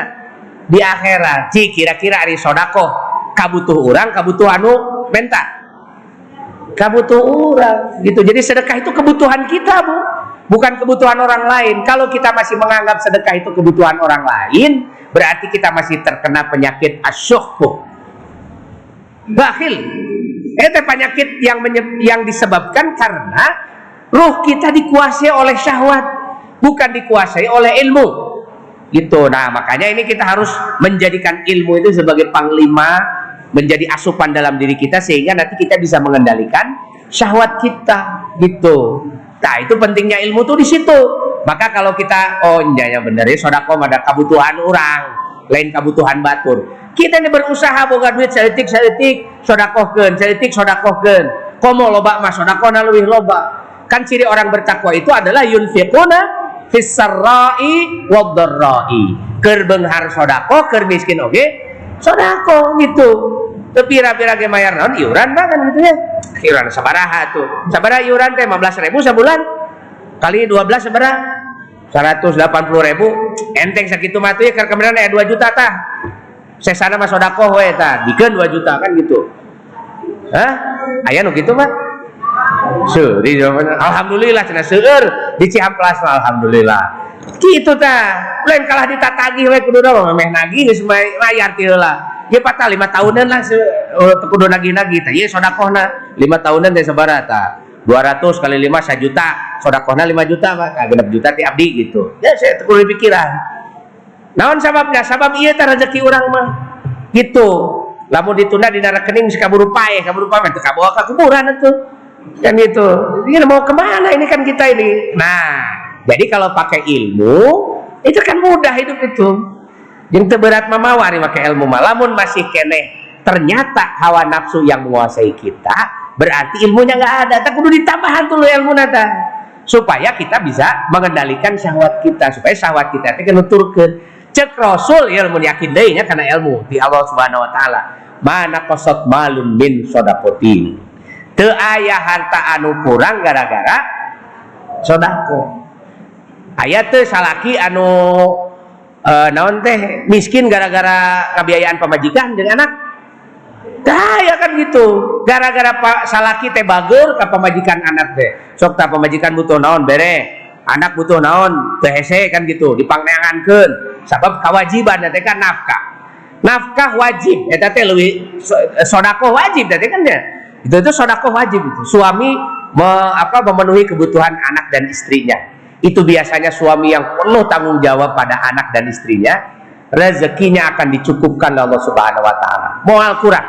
Speaker 1: Di akhirat. Ci kira-kira ari sodako. Kabutuh orang, kabutuh anu menta. Kabutuh orang gitu. Jadi sedekah itu kebutuhan kita bu bukan kebutuhan orang lain. Kalau kita masih menganggap sedekah itu kebutuhan orang lain, berarti kita masih terkena penyakit asyukku. Bakhil. Itu penyakit yang yang disebabkan karena ruh kita dikuasai oleh syahwat, bukan dikuasai oleh ilmu. Gitu. Nah, makanya ini kita harus menjadikan ilmu itu sebagai panglima, menjadi asupan dalam diri kita sehingga nanti kita bisa mengendalikan syahwat kita. Gitu. Nah itu pentingnya ilmu tuh di situ. Maka kalau kita oh ya bener ya sodako ada kebutuhan orang, lain kebutuhan batur. Kita ini berusaha boga duit selitik selitik sodakohken, selitik sodakohken. Komo loba mas sodako lebih loba. Kan ciri orang bertakwa itu adalah yunfiquna fisarra'i wadharra'i. Kerbenghar sodako, ker miskin oke, okay? sodako gitu. Pira-pira ge mayar naon iuran kan gitu ya. Iuran sabaraha tuh. Sabaraha iuran teh 15 ribu sebulan. Kali 12 sabaraha? 180 ribu. Enteng sakitu mah ya kemudian aya 2 juta tah. Sesana mah sodako we tah. Dikeun 2 juta kan gitu. Hah? Aya nu kitu mah? Seuri alhamdulillah cenah seueur di Ciamplas alhamdulillah. gitu ta lain kalah ditatagi we kudu mah memeh nagih geus mayar ti heula ye patah lima tahunan lah oh, kudu nagih-nagih tah. Ye sodakohna lima tahunan teh sabaraha ta 200 kali 5 1 juta. Sodakohna 5 juta mah genep juta ti abdi gitu. Ya saya kudu pikiran naon sababnya? Sabab iya teh rezeki urang mah. Gitu. Lamun ditunda di rekening si kaburu pae kaburu pae teu kabawa ka kuburan itu kan gitu ini mau ke mana ini kan kita ini? Nah jadi kalau pakai ilmu itu kan mudah hidup itu. Yang terberat memawari pakai ilmu malamun masih kene ternyata hawa nafsu yang menguasai kita berarti ilmunya nggak ada. Tak kudu ditambahan dulu ilmu nata. Supaya kita bisa mengendalikan syahwat kita. Supaya syahwat kita itu turun cek rasul ilmu yakin deh karena ilmu di Allah subhanahu wa ta'ala. Mana kosot malun min sodakotin. Te ayah harta anu kurang gara-gara sodako ayat tuh salaki anu uh, naon teh miskin gara-gara kebiayaan pemajikan dengan anak? Ya kan gitu. Gara-gara pak salaki teh bagur ke pemajikan anak teh. Sok tak pemajikan butuh naon bere? Anak butuh naon teh kan gitu dipangneangankeun sebab kewajiban teh kan nafkah. Nafkah wajib eta teh leuwih sodako wajib teh kan ya? Itu itu sodako wajib itu. Suami me, apa memenuhi kebutuhan anak dan istrinya itu biasanya suami yang penuh tanggung jawab pada anak dan istrinya rezekinya akan dicukupkan Allah Subhanahu wa taala. Moal kurang.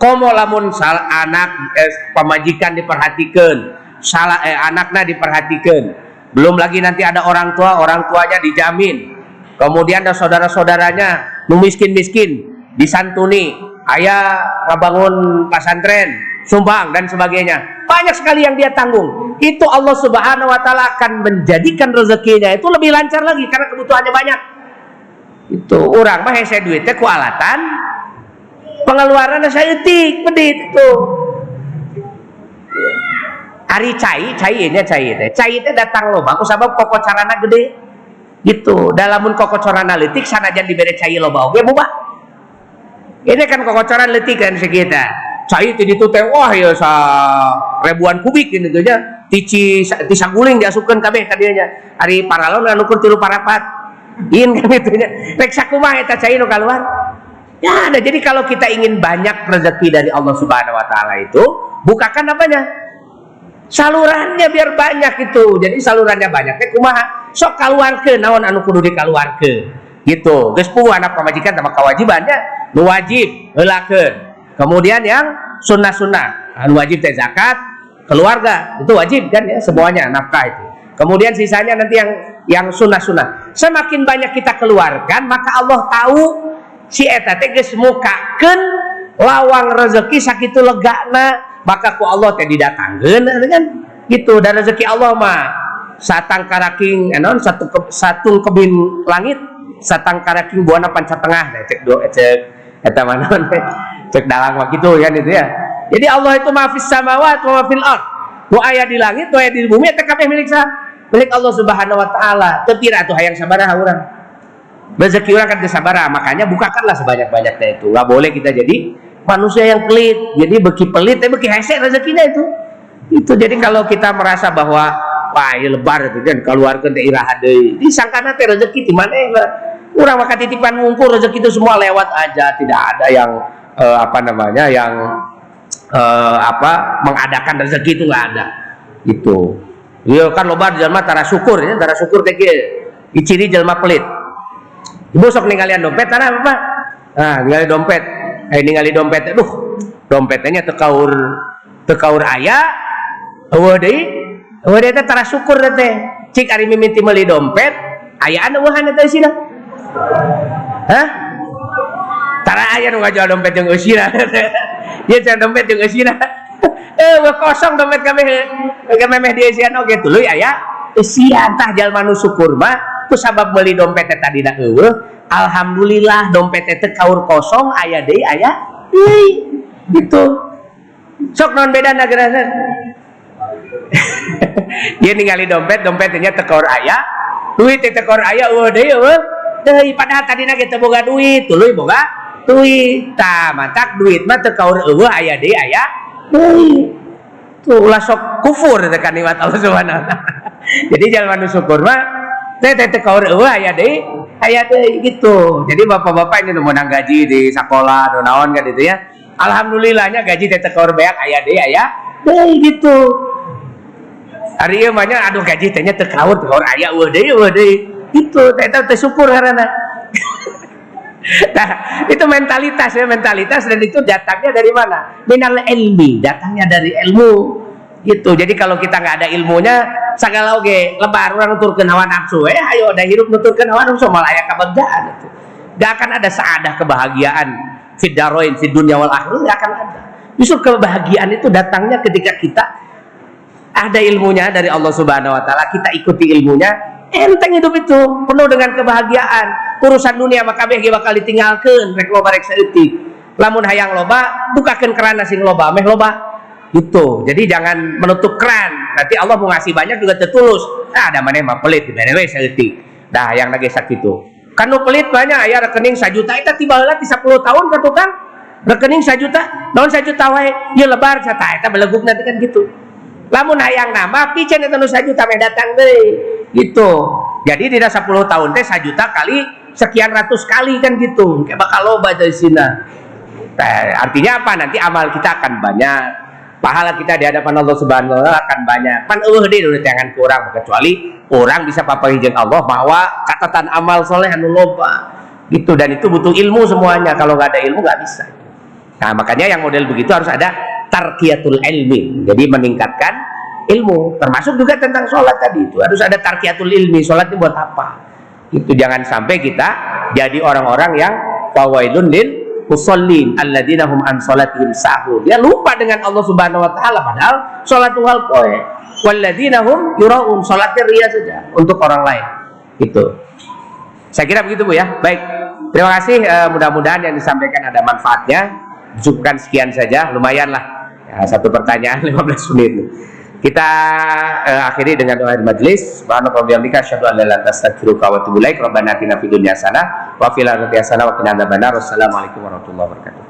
Speaker 1: Komo lamun sal anak eh, pemajikan diperhatikan, salah eh, anaknya diperhatikan. Belum lagi nanti ada orang tua, orang tuanya dijamin. Kemudian ada saudara-saudaranya miskin-miskin disantuni, ayah ngebangun pesantren, sumbang dan sebagainya. Banyak sekali yang dia tanggung. Itu Allah Subhanahu wa taala akan menjadikan rezekinya itu lebih lancar lagi karena kebutuhannya banyak. Itu orang mah hese duitnya ku alatan pengeluaran saya etik pedit itu. Hari cai, cai ini cai teh. Cai teh datang loh, aku sabab koko carana gede. Gitu. Dalamun koko carana letik sanajan diberi cai loba oge mubah. Ini kan koko carana letik kan sekitar cai ti ditu teh wah ya sa ribuan kubik ini tuh nya tici tisangguling diasupkeun kabeh ka dieu nya ari paralon anu ukur tilu parapat. In (laughs) kan itu nya rek sakumaha eta cai nu keluar ya ada. Jadi kalau kita ingin banyak rezeki dari Allah Subhanahu wa taala itu bukakan apanya? Salurannya biar banyak itu. Jadi salurannya banyak teh kumaha? Sok kaluarkeun naon anu kudu dikaluarkeun. Gitu. Geus anak pamajikan sama kewajibannya nu wajib heulakeun Kemudian yang sunnah-sunnah, anu wajib teh zakat, keluarga. Itu wajib kan ya semuanya nafkah itu. Kemudian sisanya nanti yang yang sunnah-sunnah. Semakin banyak kita keluarkan, maka Allah tahu si eta teh geus mukakeun lawang rezeki sakitu legana, maka ku Allah teh didatangkeun kan? Gitu. Dan rezeki Allah mah satang karaking enon satu ke, satu kebin langit satang karaking buana panca tengah cek do cek eta cek dalang gitu ya itu ya. Jadi Allah itu maafis samawat wa fil ard. Wa ayat di langit wa ayat di bumi eta kabeh milik sah milik Allah Subhanahu wa taala. Teu pira atuh hayang sabaraha urang. Rezeki urang kan teu sabaraha makanya bukakanlah sebanyak-banyaknya itu. Nggak boleh kita jadi manusia yang pelit. Jadi beki pelit tapi beki hese rezekinya itu. Itu jadi kalau kita merasa bahwa wah ya lebar itu kan keluarkan teh iraha deui. Disangkana teh rezeki di mana urang maka titipan ngungkur rezeki itu semua lewat aja. Tidak ada yang uh, apa namanya yang uh, apa mengadakan rezeki itu nggak ada. Itu iya kan loba jelma tara syukur ya tara syukur teh iciri jelma pelit. Ibu sok ninggalian dompet tanah apa? Nah ningali dompet. Eh ningali dompet aduh dompetnya tekaur tekaur ayah eueuh deui eueuh deui tara syukur teh. Cik ari mimiti meuli dompet aya anu eueuhan teh sih Hah? Tara aya nu ngajual dompet jeung eusina. (laughs) Ieu can dompet jeung eusina. (laughs) Eh, kosong dompet kami. Kami memeh di esian oge tuluy aya esian tah jalma nu syukur mah ku sabab meuli dompet teh tadi dah eueuh. Alhamdulillah dompet teh kaur kosong aya deui aya deui. Gitu. Sok non beda nagarasan. (laughs) Dia ningali dompet, dompetnya tekor aya, duit tekor aya eueuh deui eueuh. Deui padahal tadi nage boga duit, tuluy boga duit ta matak duit mah teu kaur eueuh aya deui aya tuh ulah sok kufur teh nikmat Allah Subhanahu jadi jangan nu syukur mah teh teh teh kaur eueuh aya deui aya deui gitu. Jadi bapak-bapak ini mau gaji di sekolah do naon kan itu ya alhamdulillahnya gaji teh teh kaur beak aya deui aya deui gitu. Hari ieu mah aduh gaji tehnya teh kaur teh kaur aya eueuh deui eueuh deui gitu. Teh teh syukur karena (laughs) (laughs) Nah, itu mentalitas ya, mentalitas dan itu datangnya dari mana? Minal ilmi, datangnya dari ilmu. Gitu. Jadi kalau kita nggak ada ilmunya, segala oke, lebar orang nuturkeun hawa nafsu, eh ayo ada hidup nuturkeun hawa nafsu malah aya kabegdaan itu. Gak akan ada saadah kebahagiaan fid daroin fid dunya wal akhirah gak akan ada. Justru kebahagiaan itu datangnya ketika kita ada ilmunya dari Allah Subhanahu wa taala, kita ikuti ilmunya, enteng hidup itu penuh dengan kebahagiaan. Urusan dunia maka kabeh bakal ditinggalkan. Rek loba rek saeutik lamun hayang loba bukakan keran sing loba meh loba. Gitu. Jadi jangan menutup keran. Nanti Allah mau ngasih banyak juga tertulus. Nah ada mana mah pelit di we saeutik dah yang lagi sakit itu. Kan pelit banyak ayah rekening sajuta. Itu tiba heula di 10 tahun kan tukang rekening sajuta naon sajuta wae? Ieu lebar sata. Eta beleguk nanti kan gitu lamun hayang nama pican itu nu sajuta meh datang deh gitu. Jadi tidak 10 tahun teh juta kali sekian ratus kali kan gitu. Kayak bakal loba dari sini. Artinya apa? Nanti amal kita akan banyak. Pahala kita di hadapan Allah Subhanahu wa akan banyak. Pan eueuh deui udah jangan kurang. Kecuali orang bisa papahi jeung Allah bahwa catatan amal soleh anu loba. Gitu. Dan itu butuh ilmu semuanya. Kalau nggak ada ilmu nggak bisa. Nah makanya yang model begitu harus ada tarkiyatul ilmi. Jadi meningkatkan ilmu termasuk juga tentang sholat tadi itu. Harus ada tarkiatul ilmi sholat itu buat apa? Itu jangan sampai kita jadi orang-orang yang fawailun lil musallin alladzina hum an sholatihim sahur dia lupa dengan Allah subhanahu wa ta'ala padahal sholat hal poe. Walladzina hum yuraun ria saja untuk orang lain. Itu. Saya kira begitu Bu ya. Baik. Terima kasih. Uh, mudah-mudahan yang disampaikan ada manfaatnya. Cukupkan sekian saja. Lumayan lah ya, satu pertanyaan (laughs) 15 menit kita uh, akhiri dengan doa majlis. Subhanallah wa bihamdika asyhadu an la ilaha illa anta astaghfiruka wa atubu ilaik. Rabbana atina fid dunya hasanah wa fil akhirati hasanah wa qina adzabannar. Wassalamualaikum warahmatullahi wabarakatuh.